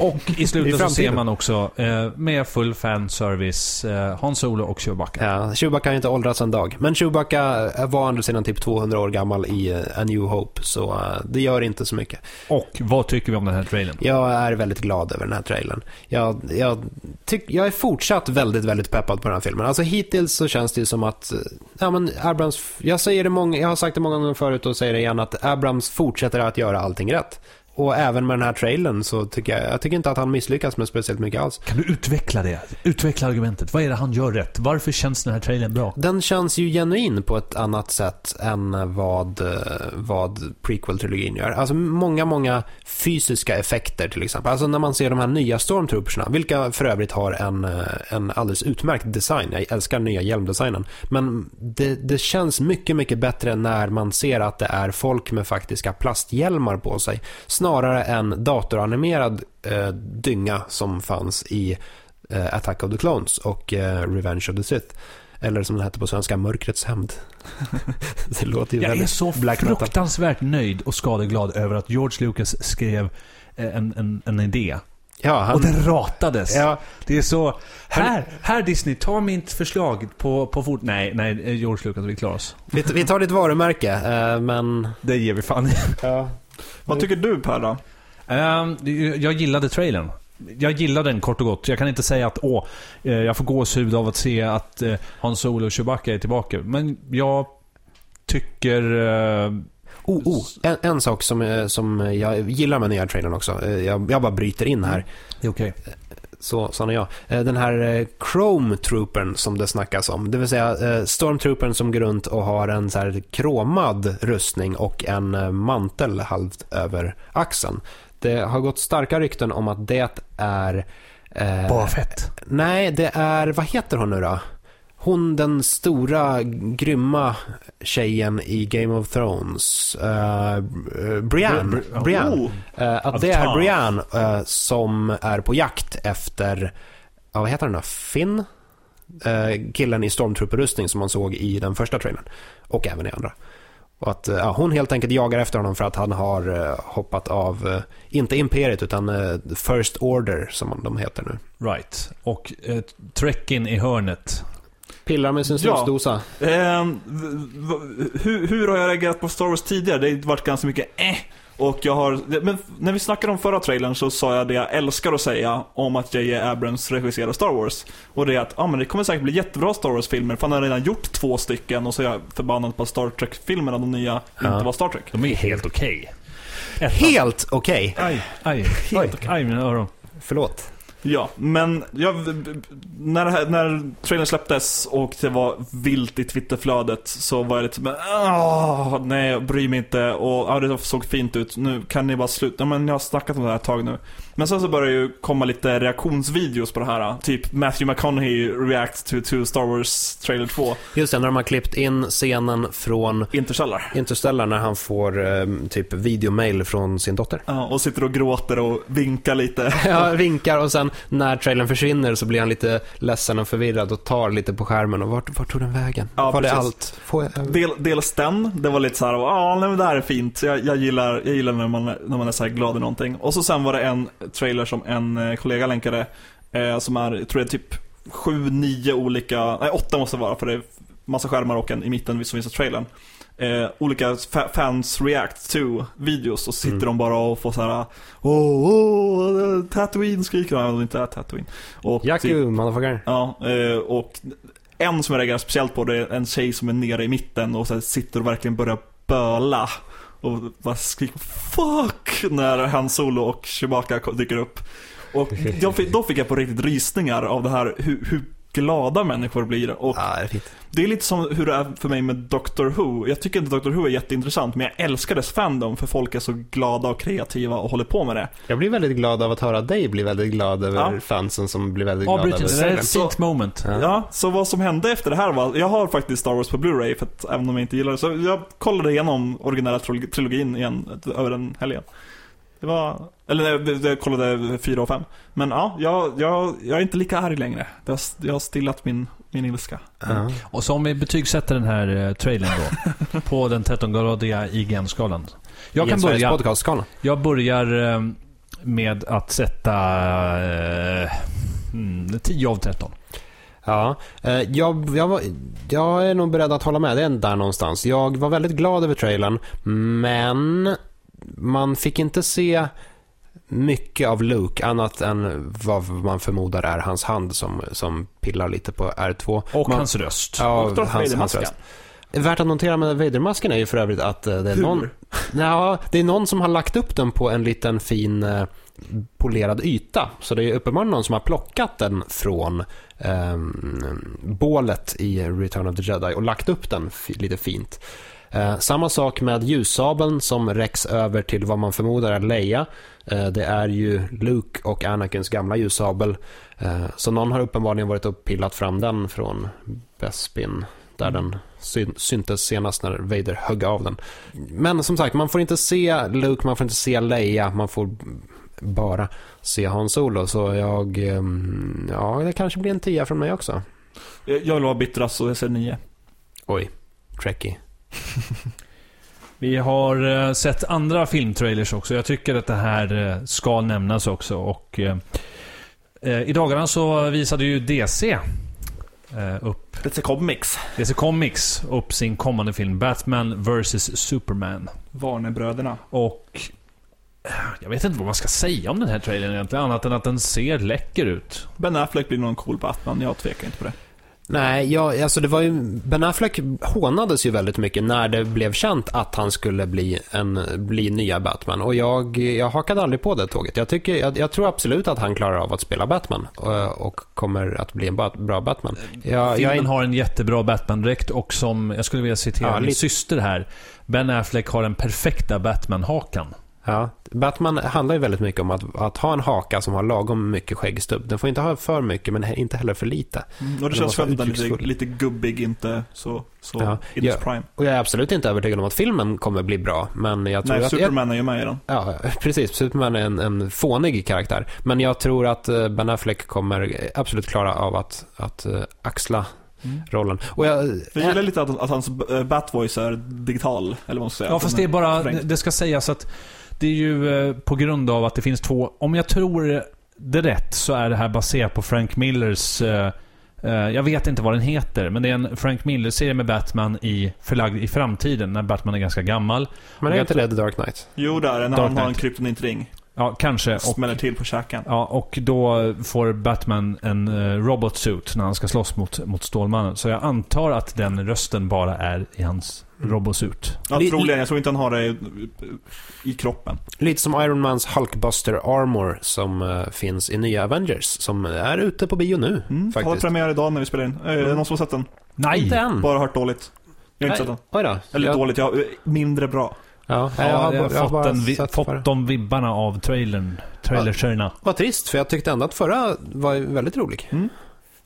Och i [laughs] slutet så ser man också, eh, med full fanservice, eh, Han Solo och Chewbacca. Ja, Chewbacca har inte åldrats en dag. Men Chewbacca var å andra sidan typ 200 år gammal i eh, A New Hope, så eh, det gör inte så mycket. Och vad tycker vi om den här trailern? Jag är väldigt glad över den här trailern. Jag, jag, tyck, jag är fortsatt väldigt, väldigt peppad på den här filmen. Alltså hittills så känns det ju som att, eh, ja men Abrams, jag säger det många, jag har sagt det många gånger förut och säger det igen, att Abrams fortsätter att göra allting rätt. Och även med den här trailern så tycker jag, jag tycker inte att han misslyckas med speciellt mycket alls. Kan du utveckla det? Utveckla argumentet. Vad är det han gör rätt? Varför känns den här trailern bra? Den känns ju genuin på ett annat sätt än vad, eh, vad prequel-trilogin gör. Alltså många, många fysiska effekter till exempel. Alltså när man ser de här nya stormtroopersna, vilka för övrigt har en, eh, en alldeles utmärkt design. Jag älskar nya hjälmdesignen. Men det, det känns mycket, mycket bättre när man ser att det är folk med faktiska plasthjälmar på sig. Snarare än datoranimerad eh, dynga som fanns i eh, Attack of the Clones och eh, Revenge of the Sith. Eller som den hette på svenska, Mörkrets hämnd. [laughs] det låter ju Jag är så fruktansvärt nöjd och skadeglad över att George Lucas skrev eh, en, en, en idé. Ja, han, Och den ratades. ja, Det är så... Här, här Disney, ta mitt förslag på, på fort... Nej, nej, eh, George Lucas, vi klarar oss. vi, vi tar ditt varumärke, eh, men... Det ger vi fan. Ja. Vad tycker du Per då? Ehm, jag gillade trailern. Jag gillade den kort och gott. Jag kan inte säga att åh, eh, jag får gåshud av att se att eh, Han Solo och Chewbacca är tillbaka. Men jag tycker... eh, Oh, oh. En, en sak som, som jag gillar med nya trailern också. Jag, jag bara bryter in här. Det är okej. Så, är jag. Eh, Den här eh, Chrome Troopern som det snackas om. Det vill säga eh, Stormtroopern som går runt och har en så här kromad rustning och en mantel halvt över axeln. Det har gått starka rykten om att det är... Eh, Bara fett. Nej, det är... Vad heter hon nu då? Hon den stora, grymma tjejen i Game of Thrones. Uh, Brienne. Bri- Bri- Brienne. Oh, Eh, att det är. Brienne eh, som är på jakt efter, ja, vad heter han då? Finn? Eh, killen i stormtrooper-rustning som man såg i den första trailern. Och även i andra. Och att eh, ja, hon helt enkelt jagar efter honom för att han har eh, hoppat av, eh, inte Imperiet utan eh, First Order som de heter nu. Right. Och eh, Trekkin i hörnet. Pillar med sin Ja. snusdosa. V- v- hur, hur har jag reagerat på Star Wars tidigare? Det har varit ganska mycket eh. Och jag har, men när vi snackade om förra trailern så sa jag det jag älskar att säga om att J.J. Abrams regisserar Star Wars. Och det är att, ja men det kommer säkert bli jättebra Star Wars-filmer, för han har redan gjort två stycken och så är jag förbannad på Star Trek-filmerna, de nya, Ja. inte var Star Trek. De är helt okej. Ettan. Helt okej. Aj, aj, Oj. helt okej. Aj, mina öron. Förlåt. Ja, men jag, när, här, när trailern släpptes och det var vilt i Twitterflödet så var jag lite men Åh, nej, jag bryr mig inte och ja, det såg fint ut. Nu kan ni bara sluta. Ja, men jag har snackat om det här ett tag nu. Men sen så började det ju komma lite reaktionsvideos på det här. Typ Matthew McConaughey react to, to Star Wars trailer 2, Just det, när de har klippt in scenen från Interstellar. Interstellar när han får eh, typ videomail från sin dotter. Ja, och sitter och gråter och vinkar lite. [laughs] Ja, vinkar och sen när trailern försvinner så blir han lite ledsen och förvirrad och tar lite på skärmen och vart, vart tog den vägen? Ja, var det allt? Får jag... Del, dels den, det var lite så här, ja nej men det här är fint. Jag, jag, gillar, jag gillar när man, när man är så här glad i någonting. Och så sen var det en trailer som en eh, kollega länkade, eh, som är, jag tror det är typ sju, nio olika, nej åtta måste det vara för det är massa skärmar och en i mitten som visar trailern. Eh, olika fa- fans react to videos och sitter Mm. de bara och får så här Åh, åh, Tatooine skriker de, även om det inte är Tatooine. Och typ- motherfucker. Ja, eh, och en som jag reagerar speciellt på det är en tjej som är nere i mitten och så sitter och verkligen börjar böla. Och bara skriker 'Fuck' när Han Solo och Chewbacca dyker upp. Och [laughs] fick, då fick jag på riktigt rysningar av det här hur, hur glada människor blir. Och Ja, det är fint. det är lite som hur det är för mig med Doctor Who. Jag tycker inte Doctor Who är jätteintressant, men jag älskar dess fandom för folk är så glada och kreativa och håller på med det. Jag blir väldigt glad av att höra dig bli väldigt glad över Ja. fansen som blir väldigt glada Avbryt över inte, det är ett fint moment. Ja. Ja, så vad som hände efter det här var, jag har faktiskt Star Wars på Blu-ray, för att, även om jag inte gillar det, så jag kollade igenom originella tril- trilogin igen över en helgen. Det var, eller nej, jag kollade fyra och fem. Men ja, jag, jag, jag är inte lika arg längre. Jag, har- jag har stillat min, min ilska. Ja. Och så om vi betygsätter den här eh, trailern då. [laughs] på den 13-gradiga IGN-skalan. Jag kan börja. podcastskala. Jag börjar eh, med att sätta eh, mm, 10 av 13. Ja, eh, jag, jag, var, jag är nog beredd att hålla med. Det är där någonstans. Jag var väldigt glad över trailern, men man fick inte se mycket av Luke annat än vad man förmodar är hans hand som, som pillar lite på R2. Och man, hans röst. Ja, och Darth hans, hans röst. Värt att notera med Vader-masken är ju för övrigt att eh, det är Hur? någon... Ja, det är någon som har lagt upp den på en liten fin eh, polerad yta. Så det är uppenbarligen någon som har plockat den från ehm, bålet i Return of the Jedi och lagt upp den lite fint. Eh, samma sak med ljussabeln som räcks över till vad man förmodar är Leia. Eh, det är ju Luke och Anakins gamla ljussabel. Eh, så någon har uppenbarligen varit och pillat fram den från Bespin där den syn- syntes senast när Vader högg av den. Men som sagt, man får inte se Luke, man får inte se Leia, man får bara se Han Solo. Så jag, ehm, ja, det kanske blir en tia från mig också. Jag vill vara bittrast så jag säger nio. Oj, Trekkie. [laughs] Vi har eh, sett andra filmtrailers också. Jag tycker att det här eh, ska nämnas också. Och, eh, eh, I dagarna så visade ju DC eh, upp, DC Comics. DC Comics upp sin kommande film Batman vs Superman. Warnerbröderna. Och jag vet inte vad man ska säga om den här trailern egentligen, annat än att den ser läcker ut. Ben Affleck blir nog en cool Batman, jag tvekar inte på det. Nej, ja, alltså det var ju, Ben Affleck hånades ju väldigt mycket när det blev känt att han skulle bli, en, bli nya Batman. Och jag, jag hakade aldrig på det tåget. Jag, tycker, jag, jag tror absolut att han klarar av att spela Batman och, och kommer att bli en ba- bra Batman. Jag, jag Filmen är, har en jättebra Batman-dräkt och som, jag skulle vilja citera Ja, min lite- syster här. Ben Affleck har den perfekta Batman-hakan. Ja, Batman handlar ju väldigt mycket om att, att ha en haka som har lagom mycket skäggstubb. Den får inte ha för mycket, men inte heller för lite. Mm, och det Den känns är lite, lite gubbig, inte så, så Ja, in ja. prime. Och jag är absolut inte övertygad om att filmen kommer bli bra, men jag tror Nej, att... Jag, Superman är ju med i den. Ja, [laughs] precis. Superman är en, en fånig karaktär. Men jag tror att eh, Ben Affleck kommer absolut klara av att, att eh, axla Mm. rollen. Och jag, Jag gillar lite att, att hans Batvoice är digital, eller vad man ska säga. Ja, fast det är bara, det ska sägas att det är ju eh, på grund av att det finns två, om jag tror det rätt så är det här baserat på Frank Millers eh, eh, jag vet inte vad den heter, men det är en Frank Miller-serie med Batman i, förlagd i framtiden, när Batman är ganska gammal. men är inte det The Dark Knight? Jo, där är när han har en kryptonitring. Ja, kanske. Och, Smäller till på käken. ja, och då får Batman en uh, robot suit när han ska slåss mot, mot Stålmannen. Så jag antar att den rösten bara är i hans Mm. robotsuit. Ja, Li- troligen. Jag tror inte han har det i, i kroppen. Lite som Iron Mans Hulkbuster Armor som eh, finns i nya Avengers, som är ute på bio nu. Mm, Faktiskt. Hade premiär idag när vi spelade in. Eh, Är det någon som har sett den? Nej! Inte än. Bara hört dåligt. Jag har inte Nej. sett den. Oj då. Eller jag, dåligt, ja, eh, mindre bra. Ja, Ja, jag har, jag har jag har bara fått, vi, bara- fått de vibbarna av trailern. Trailerserna. Vad trist, för jag tyckte ändå att förra var väldigt rolig. Mm.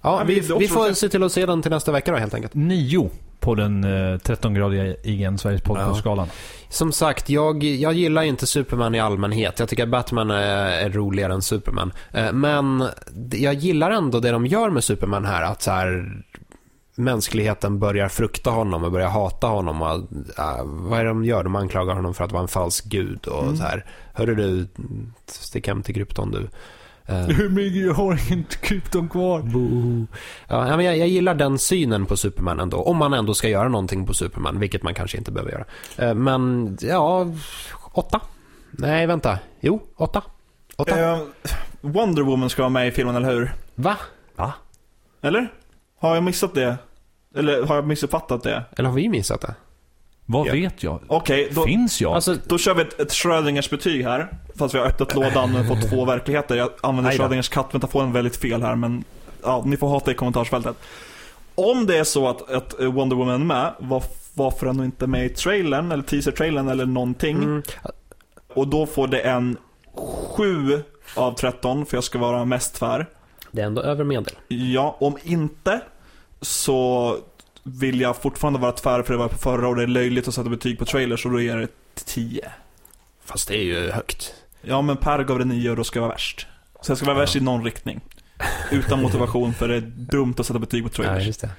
Ja, Ja, vi, vi- får se till att se den till nästa vecka då helt enkelt. Nio på den eh, 13-gradiga IGN, Sveriges podcastskalan. Som sagt, jag, jag gillar inte Superman i allmänhet. Jag tycker att Batman är, är roligare än Superman. Eh, Men jag gillar ändå det de gör med Superman här. Att så här, mänskligheten börjar frukta honom och börjar hata honom. Och, äh, vad är det de gör? De anklagar honom för att vara en falsk gud. Och Mm. så här, hörru du, stick hem till krypton du. Eh, Hur mycket jag har inte krypton kvar? Ja, men jag, jag gillar den synen på Superman ändå. Om man ändå ska göra någonting på Superman, vilket man kanske inte behöver göra. Eh, Men, ja, åtta. Nej, vänta. Jo, åtta. Åtta. Eh, Wonder Woman ska vara med i filmen, eller hur? Va? Eller? Har jag missat det? Eller har jag missuppfattat det? Eller har vi missat det? Vad Ja. vet jag? Okej, då, Finns jag? Alltså, då kör vi ett, ett Schrödingers betyg här. Fast vi har öppnat lådan och fått två [laughs] verkligheter. Jag använder. Schrödingers kattmetaforen väldigt fel här, men ja, ni får hata i kommentarsfältet. Om det är så att, att Wonder Woman är med, var, varför är hon inte med i trailern, eller teaser-trailern eller någonting? mm, Och då får det en 7 av 13, för jag ska vara mest tvär. det är ändå över medel. Ja, om inte så vill jag fortfarande vara tvär för det var på förra och det är löjligt att sätta betyg på trailers och då ger det 10. Fast det är ju högt. Ja, men Per gav det 9 och då ska jag vara värst. Så jag ska vara värst i någon riktning. Utan motivation för det är dumt att sätta betyg på Ja, trailers. just det.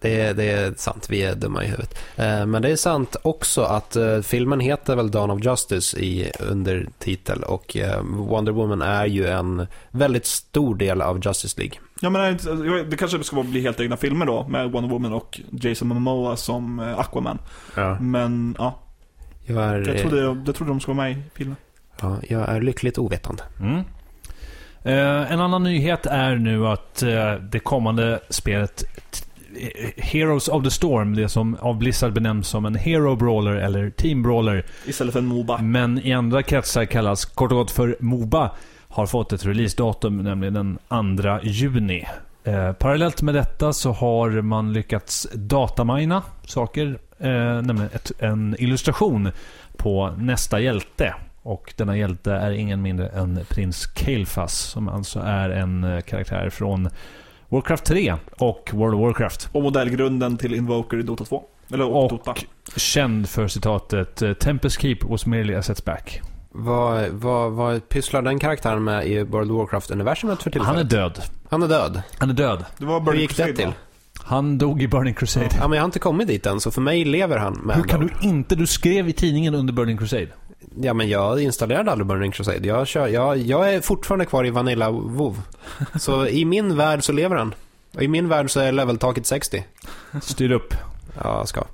Det är, det är sant, vi är dumma i huvudet. Eh, Men det är sant också att eh, filmen heter väl Dawn of Justice i undertitel och eh, Wonder Woman är ju en väldigt stor del av Justice League. Ja, men det- det kanske ska bli helt egna filmer då med Wonder Woman och Jason Momoa som eh, Aquaman. Ja. Men ja, Jag är, jag trodde, jag trodde de skulle vara med i filmen. ja, jag är lyckligt ovetande. Mm. Eh, en annan nyhet är nu att eh, det kommande spelet eh, Heroes of the Storm, det som av Blizzard benämns som en Hero Brawler eller Team Brawler, Istället för en Moba. men i andra kretsar kallas kort och gott för Moba, har fått ett releasedatum, nämligen den 2 juni. Eh, parallellt med detta så har man lyckats datamina saker, eh, nämligen ett, en illustration på nästa hjälte. Och denna hjälte är ingen mindre än prins Kael'thas, som alltså är en eh, karaktär från Warcraft 3 och World of Warcraft. Och modellgrunden till Invoker i Dota 2. Eller och, Och Dota. känd för citatet eh, “Tempest Keep was merely a setback”. Vad, vad, vad pysslar den karaktären med i World of Warcraft-universumet för tillfället? Han är död. Han är död. Han är död. Det var Hur Burning gick det Crusade, till? va? Han dog i Burning Crusade. Ja, men jag har inte kommit dit än, så för mig lever han med Hur kan du inte? Du skrev i tidningen under Burning Crusade. Ja, men jag installerade aldrig Burning Crusade. Jag, kör, jag, jag är fortfarande kvar i Vanilla WoW. Så i min värld så lever han. Och i min värld så är leveltaket 60. Styr upp. Ja, jag ska.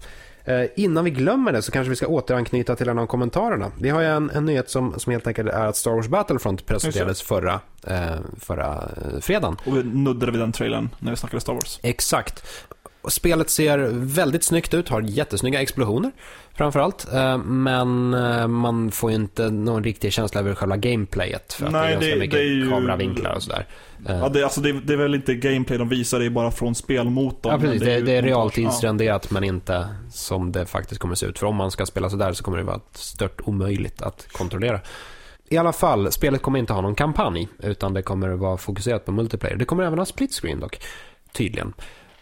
Eh, innan vi glömmer det så kanske vi ska återanknyta till en av kommentarerna. Vi har ju en, en nyhet som, som helt enkelt är att Star Wars Battlefront presenterades förra, eh, förra eh, fredagen. Och vi nuddade vid den trailern när vi snackade Star Wars. Exakt. Och Spelet ser väldigt snyggt ut, har jättesnygga explosioner framförallt. Eh, Men eh, man får ju inte någon riktig känsla över själva gameplayet. För att Nej, det är ganska det- mycket det är ju- kameravinklar och sådär. Eh, Ja, det, alltså det, det är väl inte gameplay de visar, det är bara från spelmotorn. Ja, precis. Det, ju det är realtidsrenderat men inte som det faktiskt kommer se ut. För om man ska spela sådär så kommer det vara stört omöjligt att kontrollera. I alla fall, spelet kommer inte ha någon kampanj, utan det kommer vara fokuserat på multiplayer. Det kommer även ha split screen dock, tydligen.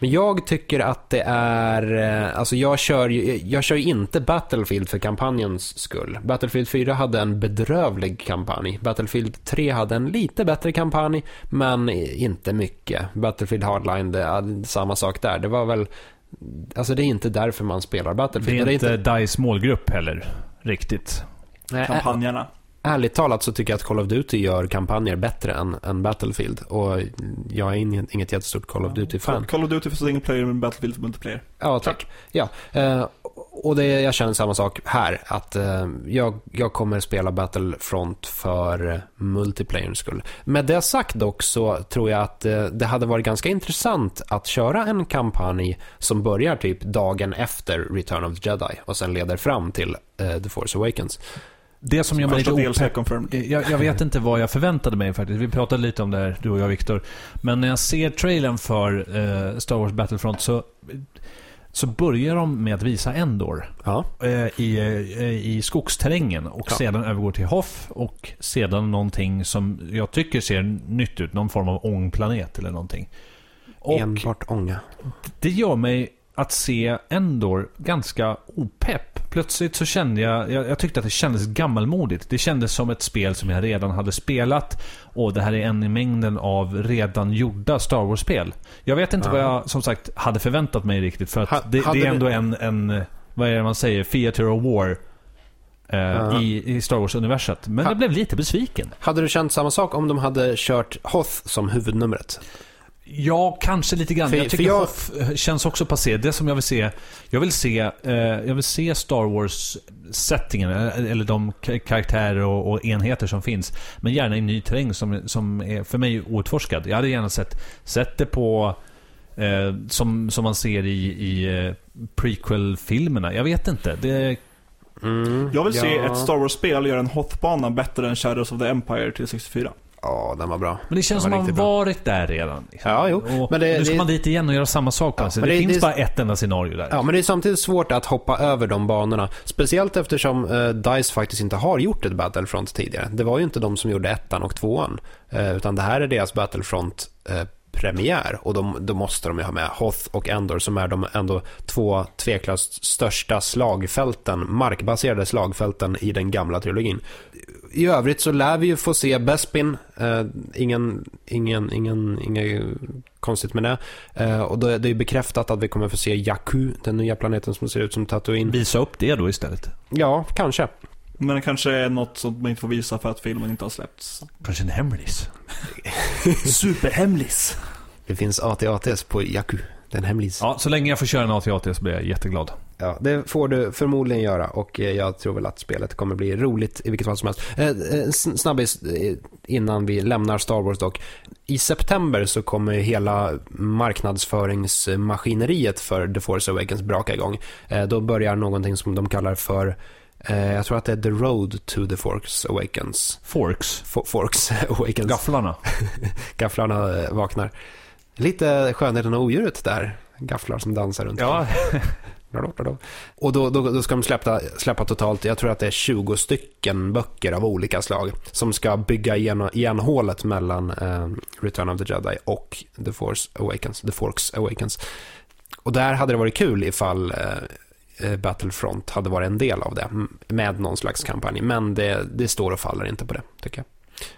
Men jag tycker att det är, eh, alltså jag kör ju, jag kör inte Battlefield för kampanjens skull. Battlefield 4 hade en bedrövlig kampanj. Battlefield 3 hade en lite bättre kampanj, men inte mycket. Battlefield Hardline, det är samma sak där. Det var väl, alltså det är inte därför man spelar Det Battlefield. är inte DICE målgrupp heller. Riktigt. Nej, Kampanjerna. Ärligt talat så tycker jag att Call of Duty gör kampanjer bättre än, än Battlefield. Och jag är inget, inget jättestort Call of Duty-fan. Call of Duty för single player men Battlefield för multiplayer. Ja, tack. Ja, eh, och det, jag känner samma sak här. Att eh, jag, jag kommer spela Battlefront för multiplayerns skull. Med det sagt dock så tror jag att eh, det hade varit ganska intressant att köra en kampanj som börjar typ dagen efter Return of the Jedi och sen leder fram till eh, The Force Awakens. Det som gör mig lite opepp confirmed. jag, jag vet inte vad jag förväntade mig faktiskt. Vi pratade lite om det här, du och jag Viktor. Men när jag ser trailern för eh, Star Wars Battlefront så, så börjar de med att visa Endor Ja, eh, i, eh, i skogsterrängen och Ja. sedan övergår till Hoth och sedan någonting som jag tycker ser nytt ut. Någon form av ångplanet eller någonting. Och enbart ånga. det gör mig att se Endor ganska opepp. Plötsligt så kände jag, jag, jag tyckte att det kändes gammalmodigt. Det kändes som ett spel som jag redan hade spelat. Och det här är en i mängden av redan gjorda Star Wars-spel. Jag vet inte Ja. vad jag som sagt hade förväntat mig riktigt. För att Ha- det, det är ändå en, en, vad är det man säger, theater of war. Eh, Ja. i, I Star Wars-universet. Men Ha- jag blev lite besviken. Hade du känt samma sak om de hade kört Hoth som huvudnumret? Ja, kanske lite grann. För- jag tycker jag- Hoth känns också passé. Det som jag vill se, jag vill se, eh, jag vill se Star Wars-settingen, eh, eller de ka- karaktärer och, och enheter som finns. Men gärna i ny terräng som, som är för mig outforskad. Jag hade gärna sett, sett det på, eh, som, som man ser i, i eh, prequel-filmerna. Jag vet inte. Det, Mm, Jag vill se ja. ett Star Wars-spel göra en Hoth-bana bättre än Shadows of the Empire till 64. Ja, den var bra. men det känns som man bra. varit där redan. liksom. Ja, jo. Och Men det- nu ska det- man dit igen och göra samma sak på Ja, men Det, det- finns det- bara ett enda scenario där. Ja, men det är samtidigt svårt att hoppa över de banorna. Speciellt eftersom eh, DICE faktiskt inte har gjort ett Battlefront tidigare. Det var ju inte de som gjorde ettan och tvåan. Eh, utan det här är deras Battlefront eh, premiär. Och de, då måste de ju ha med Hoth och Endor som är de ändå två tveklöst största slagfälten, markbaserade slagfälten i den gamla trilogin. I övrigt så lär vi ju få se Bespin. Eh, ingen, ingen, ingen, inget konstigt med det. Eh, och då är det är bekräftat att vi kommer få se Jakku, den nya planeten som ser ut som Tatooine. Visa upp det då istället. Ja, kanske. Men det kanske är något som man inte får visa för att filmen inte har släppts. Kanske en hemlis. [laughs] Superhemlis. Det finns AT-ATs på Jakku, den hemlis. Ja. Så länge jag får köra en AT-AT så blir jag jätteglad. Det får du förmodligen göra och eh, jag tror väl att spelet kommer bli roligt i vilket fall som helst. Eh, eh, sn- snabbis eh, innan vi lämnar Star Wars dock. I september så kommer hela marknadsföringsmaskineriet för The Force Awakens braka igång. Eh, då börjar någonting som de kallar för jag tror att det är The Road to the Force Awakens. Forks. For- Forks [laughs] Awakens. Gafflarna. [laughs] Gafflarna vaknar. Lite skönheten och odjuret där. Gafflar som dansar runt. Ja, [laughs] Och då, då, då ska de släppa, släppa totalt, jag tror att det är 20 stycken böcker av olika slag. Som ska bygga igen, igen hålet mellan eh, Return of the Jedi och The Force Awakens. The Forks Awakens. Och där hade det varit kul ifall eh, eh Battlefront hade varit en del av det. Med någon slags kampanj. Men det, det står och faller inte på det, tycker jag.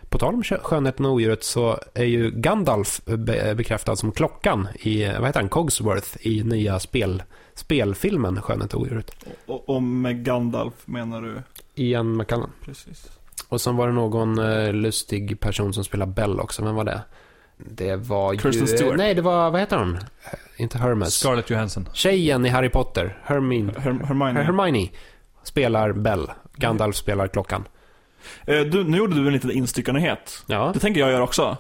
På tal om skönheten och odjuret så är ju Gandalf eh, be- bekräftad som klockan i, vad heter han, Cogsworth i nya spel, spelfilmen Skönhet och odjuret. Och, och med Gandalf menar du? Ian McCallum. Precis. Och sen var det någon eh, lustig person som spelar Bell också. Vem var det? Det var Kristen ju... Stewart. Nej, det var, vad heter hon? Eh, Inte Hermes. Scarlett Johansson. Tjejen i Harry Potter, Hermine, Her- Hermione. Hermione, spelar Bell. Gandalf spelar klockan. Eh, du, nu gjorde du en liten instyckanighet. Ja, Det tänker jag göra också.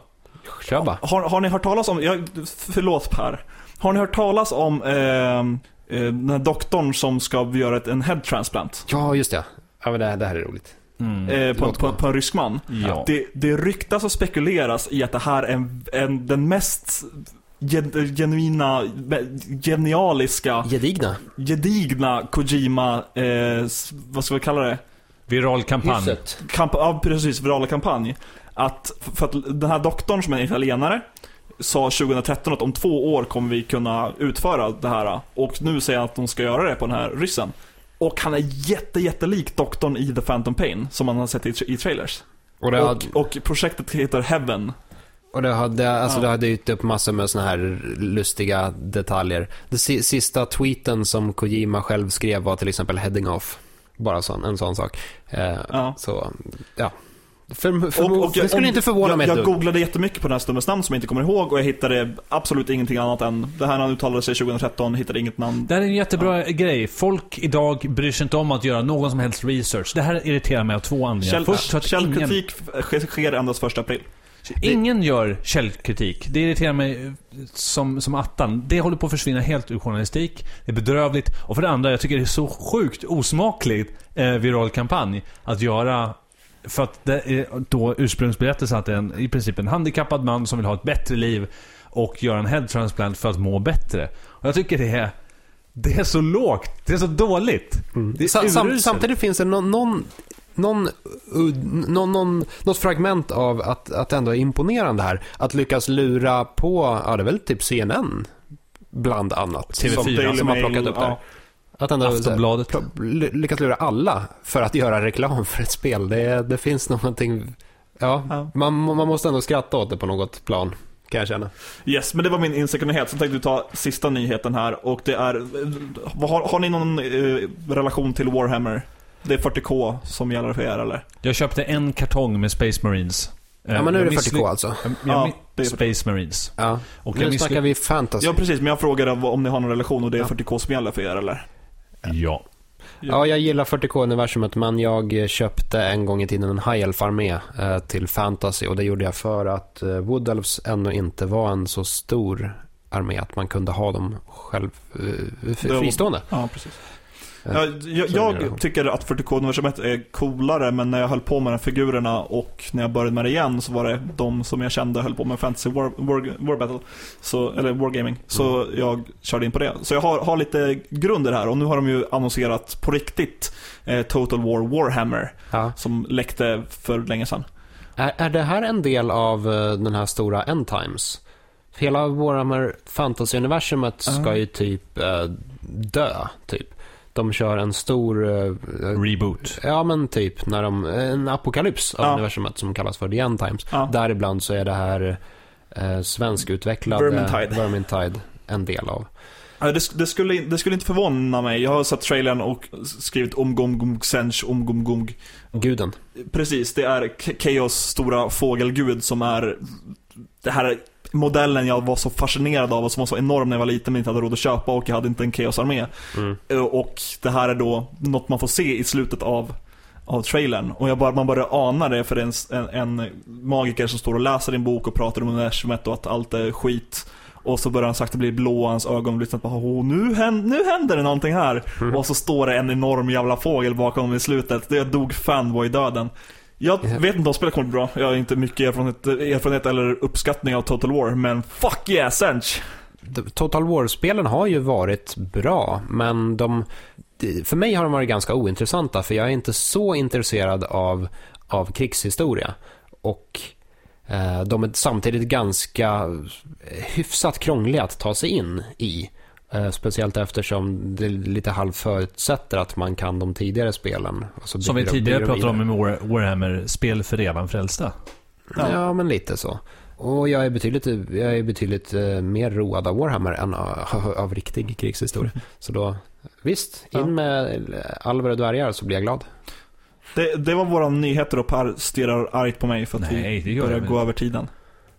kör bara. Har, har ni hört talas om, jag, förlåt Per. Har ni hört talas om eh, den här doktorn som ska göra ett, en head transplant? Ja, just det. Ja, men det, här- det här är roligt. Mm. Eh, på, på, på en rysk man. ja. Det, det ryktas och spekuleras i att det här är en, en, den mest gen, genuina, genialiska, Gedigna. gedigna Kojima, eh, vad ska vi kalla det? Viral kampanj. Kamp, ja, precis, virala kampanj. Att, för att den här doktorn som är italienare sa 2013 att om två år kommer vi kunna utföra det här. Och nu säger han att de ska göra det på den här ryssen. Och han är jätte, jättelik doktorn i The Phantom Pain, som man har sett i, i trailers. Och det, Och, hade, och projektet heter Heaven. och det hade, alltså Ja. det hade dykt upp massor med såna här lustiga detaljer. Det si- sista tweeten som Kojima själv skrev var till exempel heading off. Bara sån, en sån sak. Eh, Ja. Så, ja. För, för, det skulle inte förvåna jag, mig Jag googlade jättemycket på den här stummens namn som jag inte kommer ihåg och jag hittade absolut ingenting annat än det här när han uttalade sig 2013, hittade inget namn. Det här är en jättebra grej. Folk idag bryr sig inte om att göra någon som helst research. Det här irriterar mig av två anledningar. Käll, Först ingen, källkritik sker, sker endast första april. ingen gör källkritik. Det irriterar mig eh, som, som attan. Det håller på att försvinna helt ur journalistik. Det är bedrövligt. Och för det andra, jag tycker det är så sjukt osmakligt eh, viral kampanj att göra för att det är då ursprungsberättelsen att det är en, i princip en handikappad man som vill ha ett bättre liv och göra en head transplant för att må bättre. Och jag tycker det är det är så lågt. Det är så dåligt. Det är Sa, sam, samtidigt finns det någon, någon, någon, någon, någon, något fragment av att, att det ändå är imponerande här. Att lyckas lura på, ja det är väl typ CNN, bland annat. TV4 som, som har plockat upp ja. Att ändå Aftonbladet. pl- ly- lyckas lura alla för att göra reklam för ett spel. Det, det finns någonting, ja, Ja. Man, man måste ändå skratta åt det på något plan, kan jag känna. Yes, men det var min insekvenhet. Så tänkte du ta sista nyheten här och det är... Har, har ni någon eh, relation till Warhammer? Det är 40K som gäller för er eller? Jag köpte en kartong med Space Marines. Ja, men nu är det missly- 40K alltså. Jag, jag, Ja, det är 40K. Space Marines. Ja. Och Nu snackar vi fantasy. Ja precis, men jag frågade om ni har någon relation och det är Ja. 40K som gäller för er eller? Ja. Ja, jag gillar 40K-universumet, men jag köpte en gång i tiden en High Elf-armé eh, till Fantasy och det gjorde jag för att eh, Wood Elves ännu inte var en så stor armé att man kunde ha dem själv eh, fristående. Ja, precis. Ja, jag, jag då. tycker att 40K-universumet är coolare, men när jag höll på med de figurerna och när jag började med det igen så var det de som jag kände höll på med Fantasy War, War, War Battle, så, eller Wargaming. Så jag körde in på det. Så jag har, har lite grunder här och nu har de ju annonserat på riktigt eh, Total War Warhammer Ja. som läckte för länge sedan. Är, är det här en del av eh, den här stora End Times? Hela Warhammer Fantasy-universumet ska ju typ eh, dö, typ. De kör en stor... eh, Reboot. Ja, men typ när de, en apokalyps av Ja. universumet som kallas för The End Times. Ja. Däribland så är det här eh, svenskutvecklade Vermintide. Vermintide en del av. Det, det, skulle, det skulle inte förvåna mig. Jag har sett trailern och skrivit om gom gom sench om gom gom Guden. Precis, det är Chaos stora fågelgud som är det här modellen jag var så fascinerad av och som var så enorm när jag var liten men inte hade råd att köpa och jag hade inte en Chaos-armé. Mm. Eh, Och det här är då något man får se i slutet av, av trailern. Och jag bara, man börjar ana det för det är en, en, en magiker som står och läser en bok och pratar om universumet och att allt är skit. Och så börjar han sakta bli blå, hans ögon lyssnar på oh, nu, händer, nu händer det någonting här. Mm. Och så står det en enorm jävla fågel bakom i slutet. Det dog fanboy-döden. Jag Ja. vet inte om spelet kommer bli bra. Jag har inte mycket erfarenhet, erfarenhet eller uppskattning av Total War, men fuck yeah, Sench! Total War-spelen har ju varit bra, men de, de- för mig har de varit ganska ointressanta, för jag är inte så intresserad av, av krigshistoria. Och eh, de är samtidigt ganska hyfsat krångliga att ta sig in i. Eh, speciellt eftersom det lite halvförutsätter att man kan de tidigare spelen. Och så Som vi tidigare pratade om med War- Warhammer, spel för redan frälsta. Ja. men lite så. Och jag är betydligt, jag är betydligt eh, mer road av Warhammer än av, av riktig krigshistoria. Så då, visst, in Ja. med alver och dvärgar så blir jag glad. Det, det var våra nyheter och Per stirrar argt på mig för att Nej, det vi börjar gå över tiden.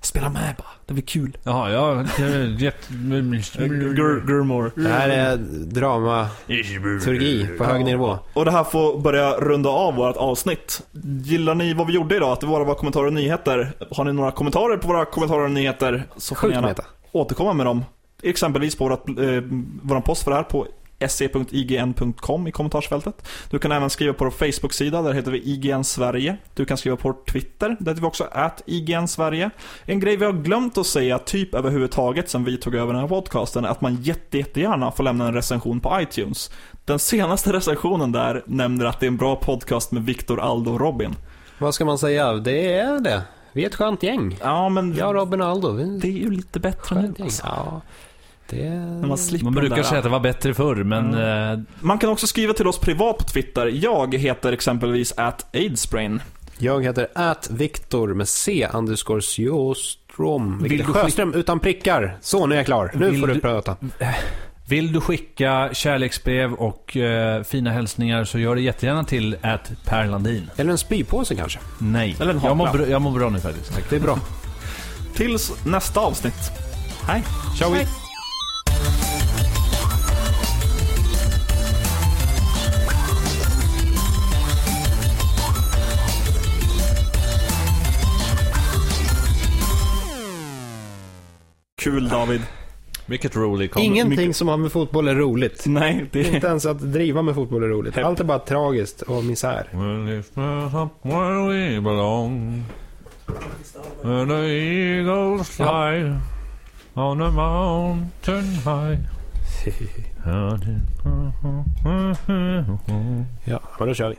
Spela med bara, det blir kul. Jaha, ja. Gur, Gurmore. Det här är dramaturgi på hög nivå. Och det här får börja runda av vårt avsnitt. Gillar ni vad vi gjorde idag? Att det var våra kommentarer och nyheter. Har ni några kommentarer på våra kommentarer och nyheter så får ni gärna återkomma med dem. Exempelvis på vårat, eh, våran post för det här på se.ign.com i kommentarsfältet. Du kan även skriva på vår Facebook-sida, där heter vi IGN Sverige. Du kan skriva på vår Twitter, där heter vi också at IGN Sverige. En grej vi har glömt att säga, typ överhuvudtaget sen vi tog över den här podcasten, är att man jätte, jättegärna får lämna en recension på iTunes. Den senaste recensionen där nämner att det är en bra podcast med Viktor, Aldo och Robin. Vad ska man säga? Det är det. Vi är ett skönt gäng. Ja, men Jag, Robin och Aldo. Vi det är ju lite bättre nu. skönt gäng. Alltså. Ja, det... Man Man brukar säga att det var bättre förr, men... eh, Man kan också skriva till oss privat på Twitter. Jag heter exempelvis at aidsbrain. Jag heter at Viktor med C underscore Sjöström. Vilket Sjöström utan prickar. Så, nu är jag klar. Nu Vill får du du- prata. [sighs] Vill du skicka kärleksbrev och eh, fina hälsningar så gör det jättegärna till at Per Landin. Eller en spypåse kanske. Nej, Eller en jag, mår bra, jag mår bra nu faktiskt. Tack. Det är bra. Tills nästa avsnitt. Hej! Ciao! Kul David. Vilket roligt kom. Ingenting som har med fotboll är roligt. Nej, det Inte ens att driva med fotboll är roligt. Hepp. Allt är bara tragiskt och misär. Well, it's not up where we belong And the eagles fly On a mountain high [laughs] Ja, men då kör vi.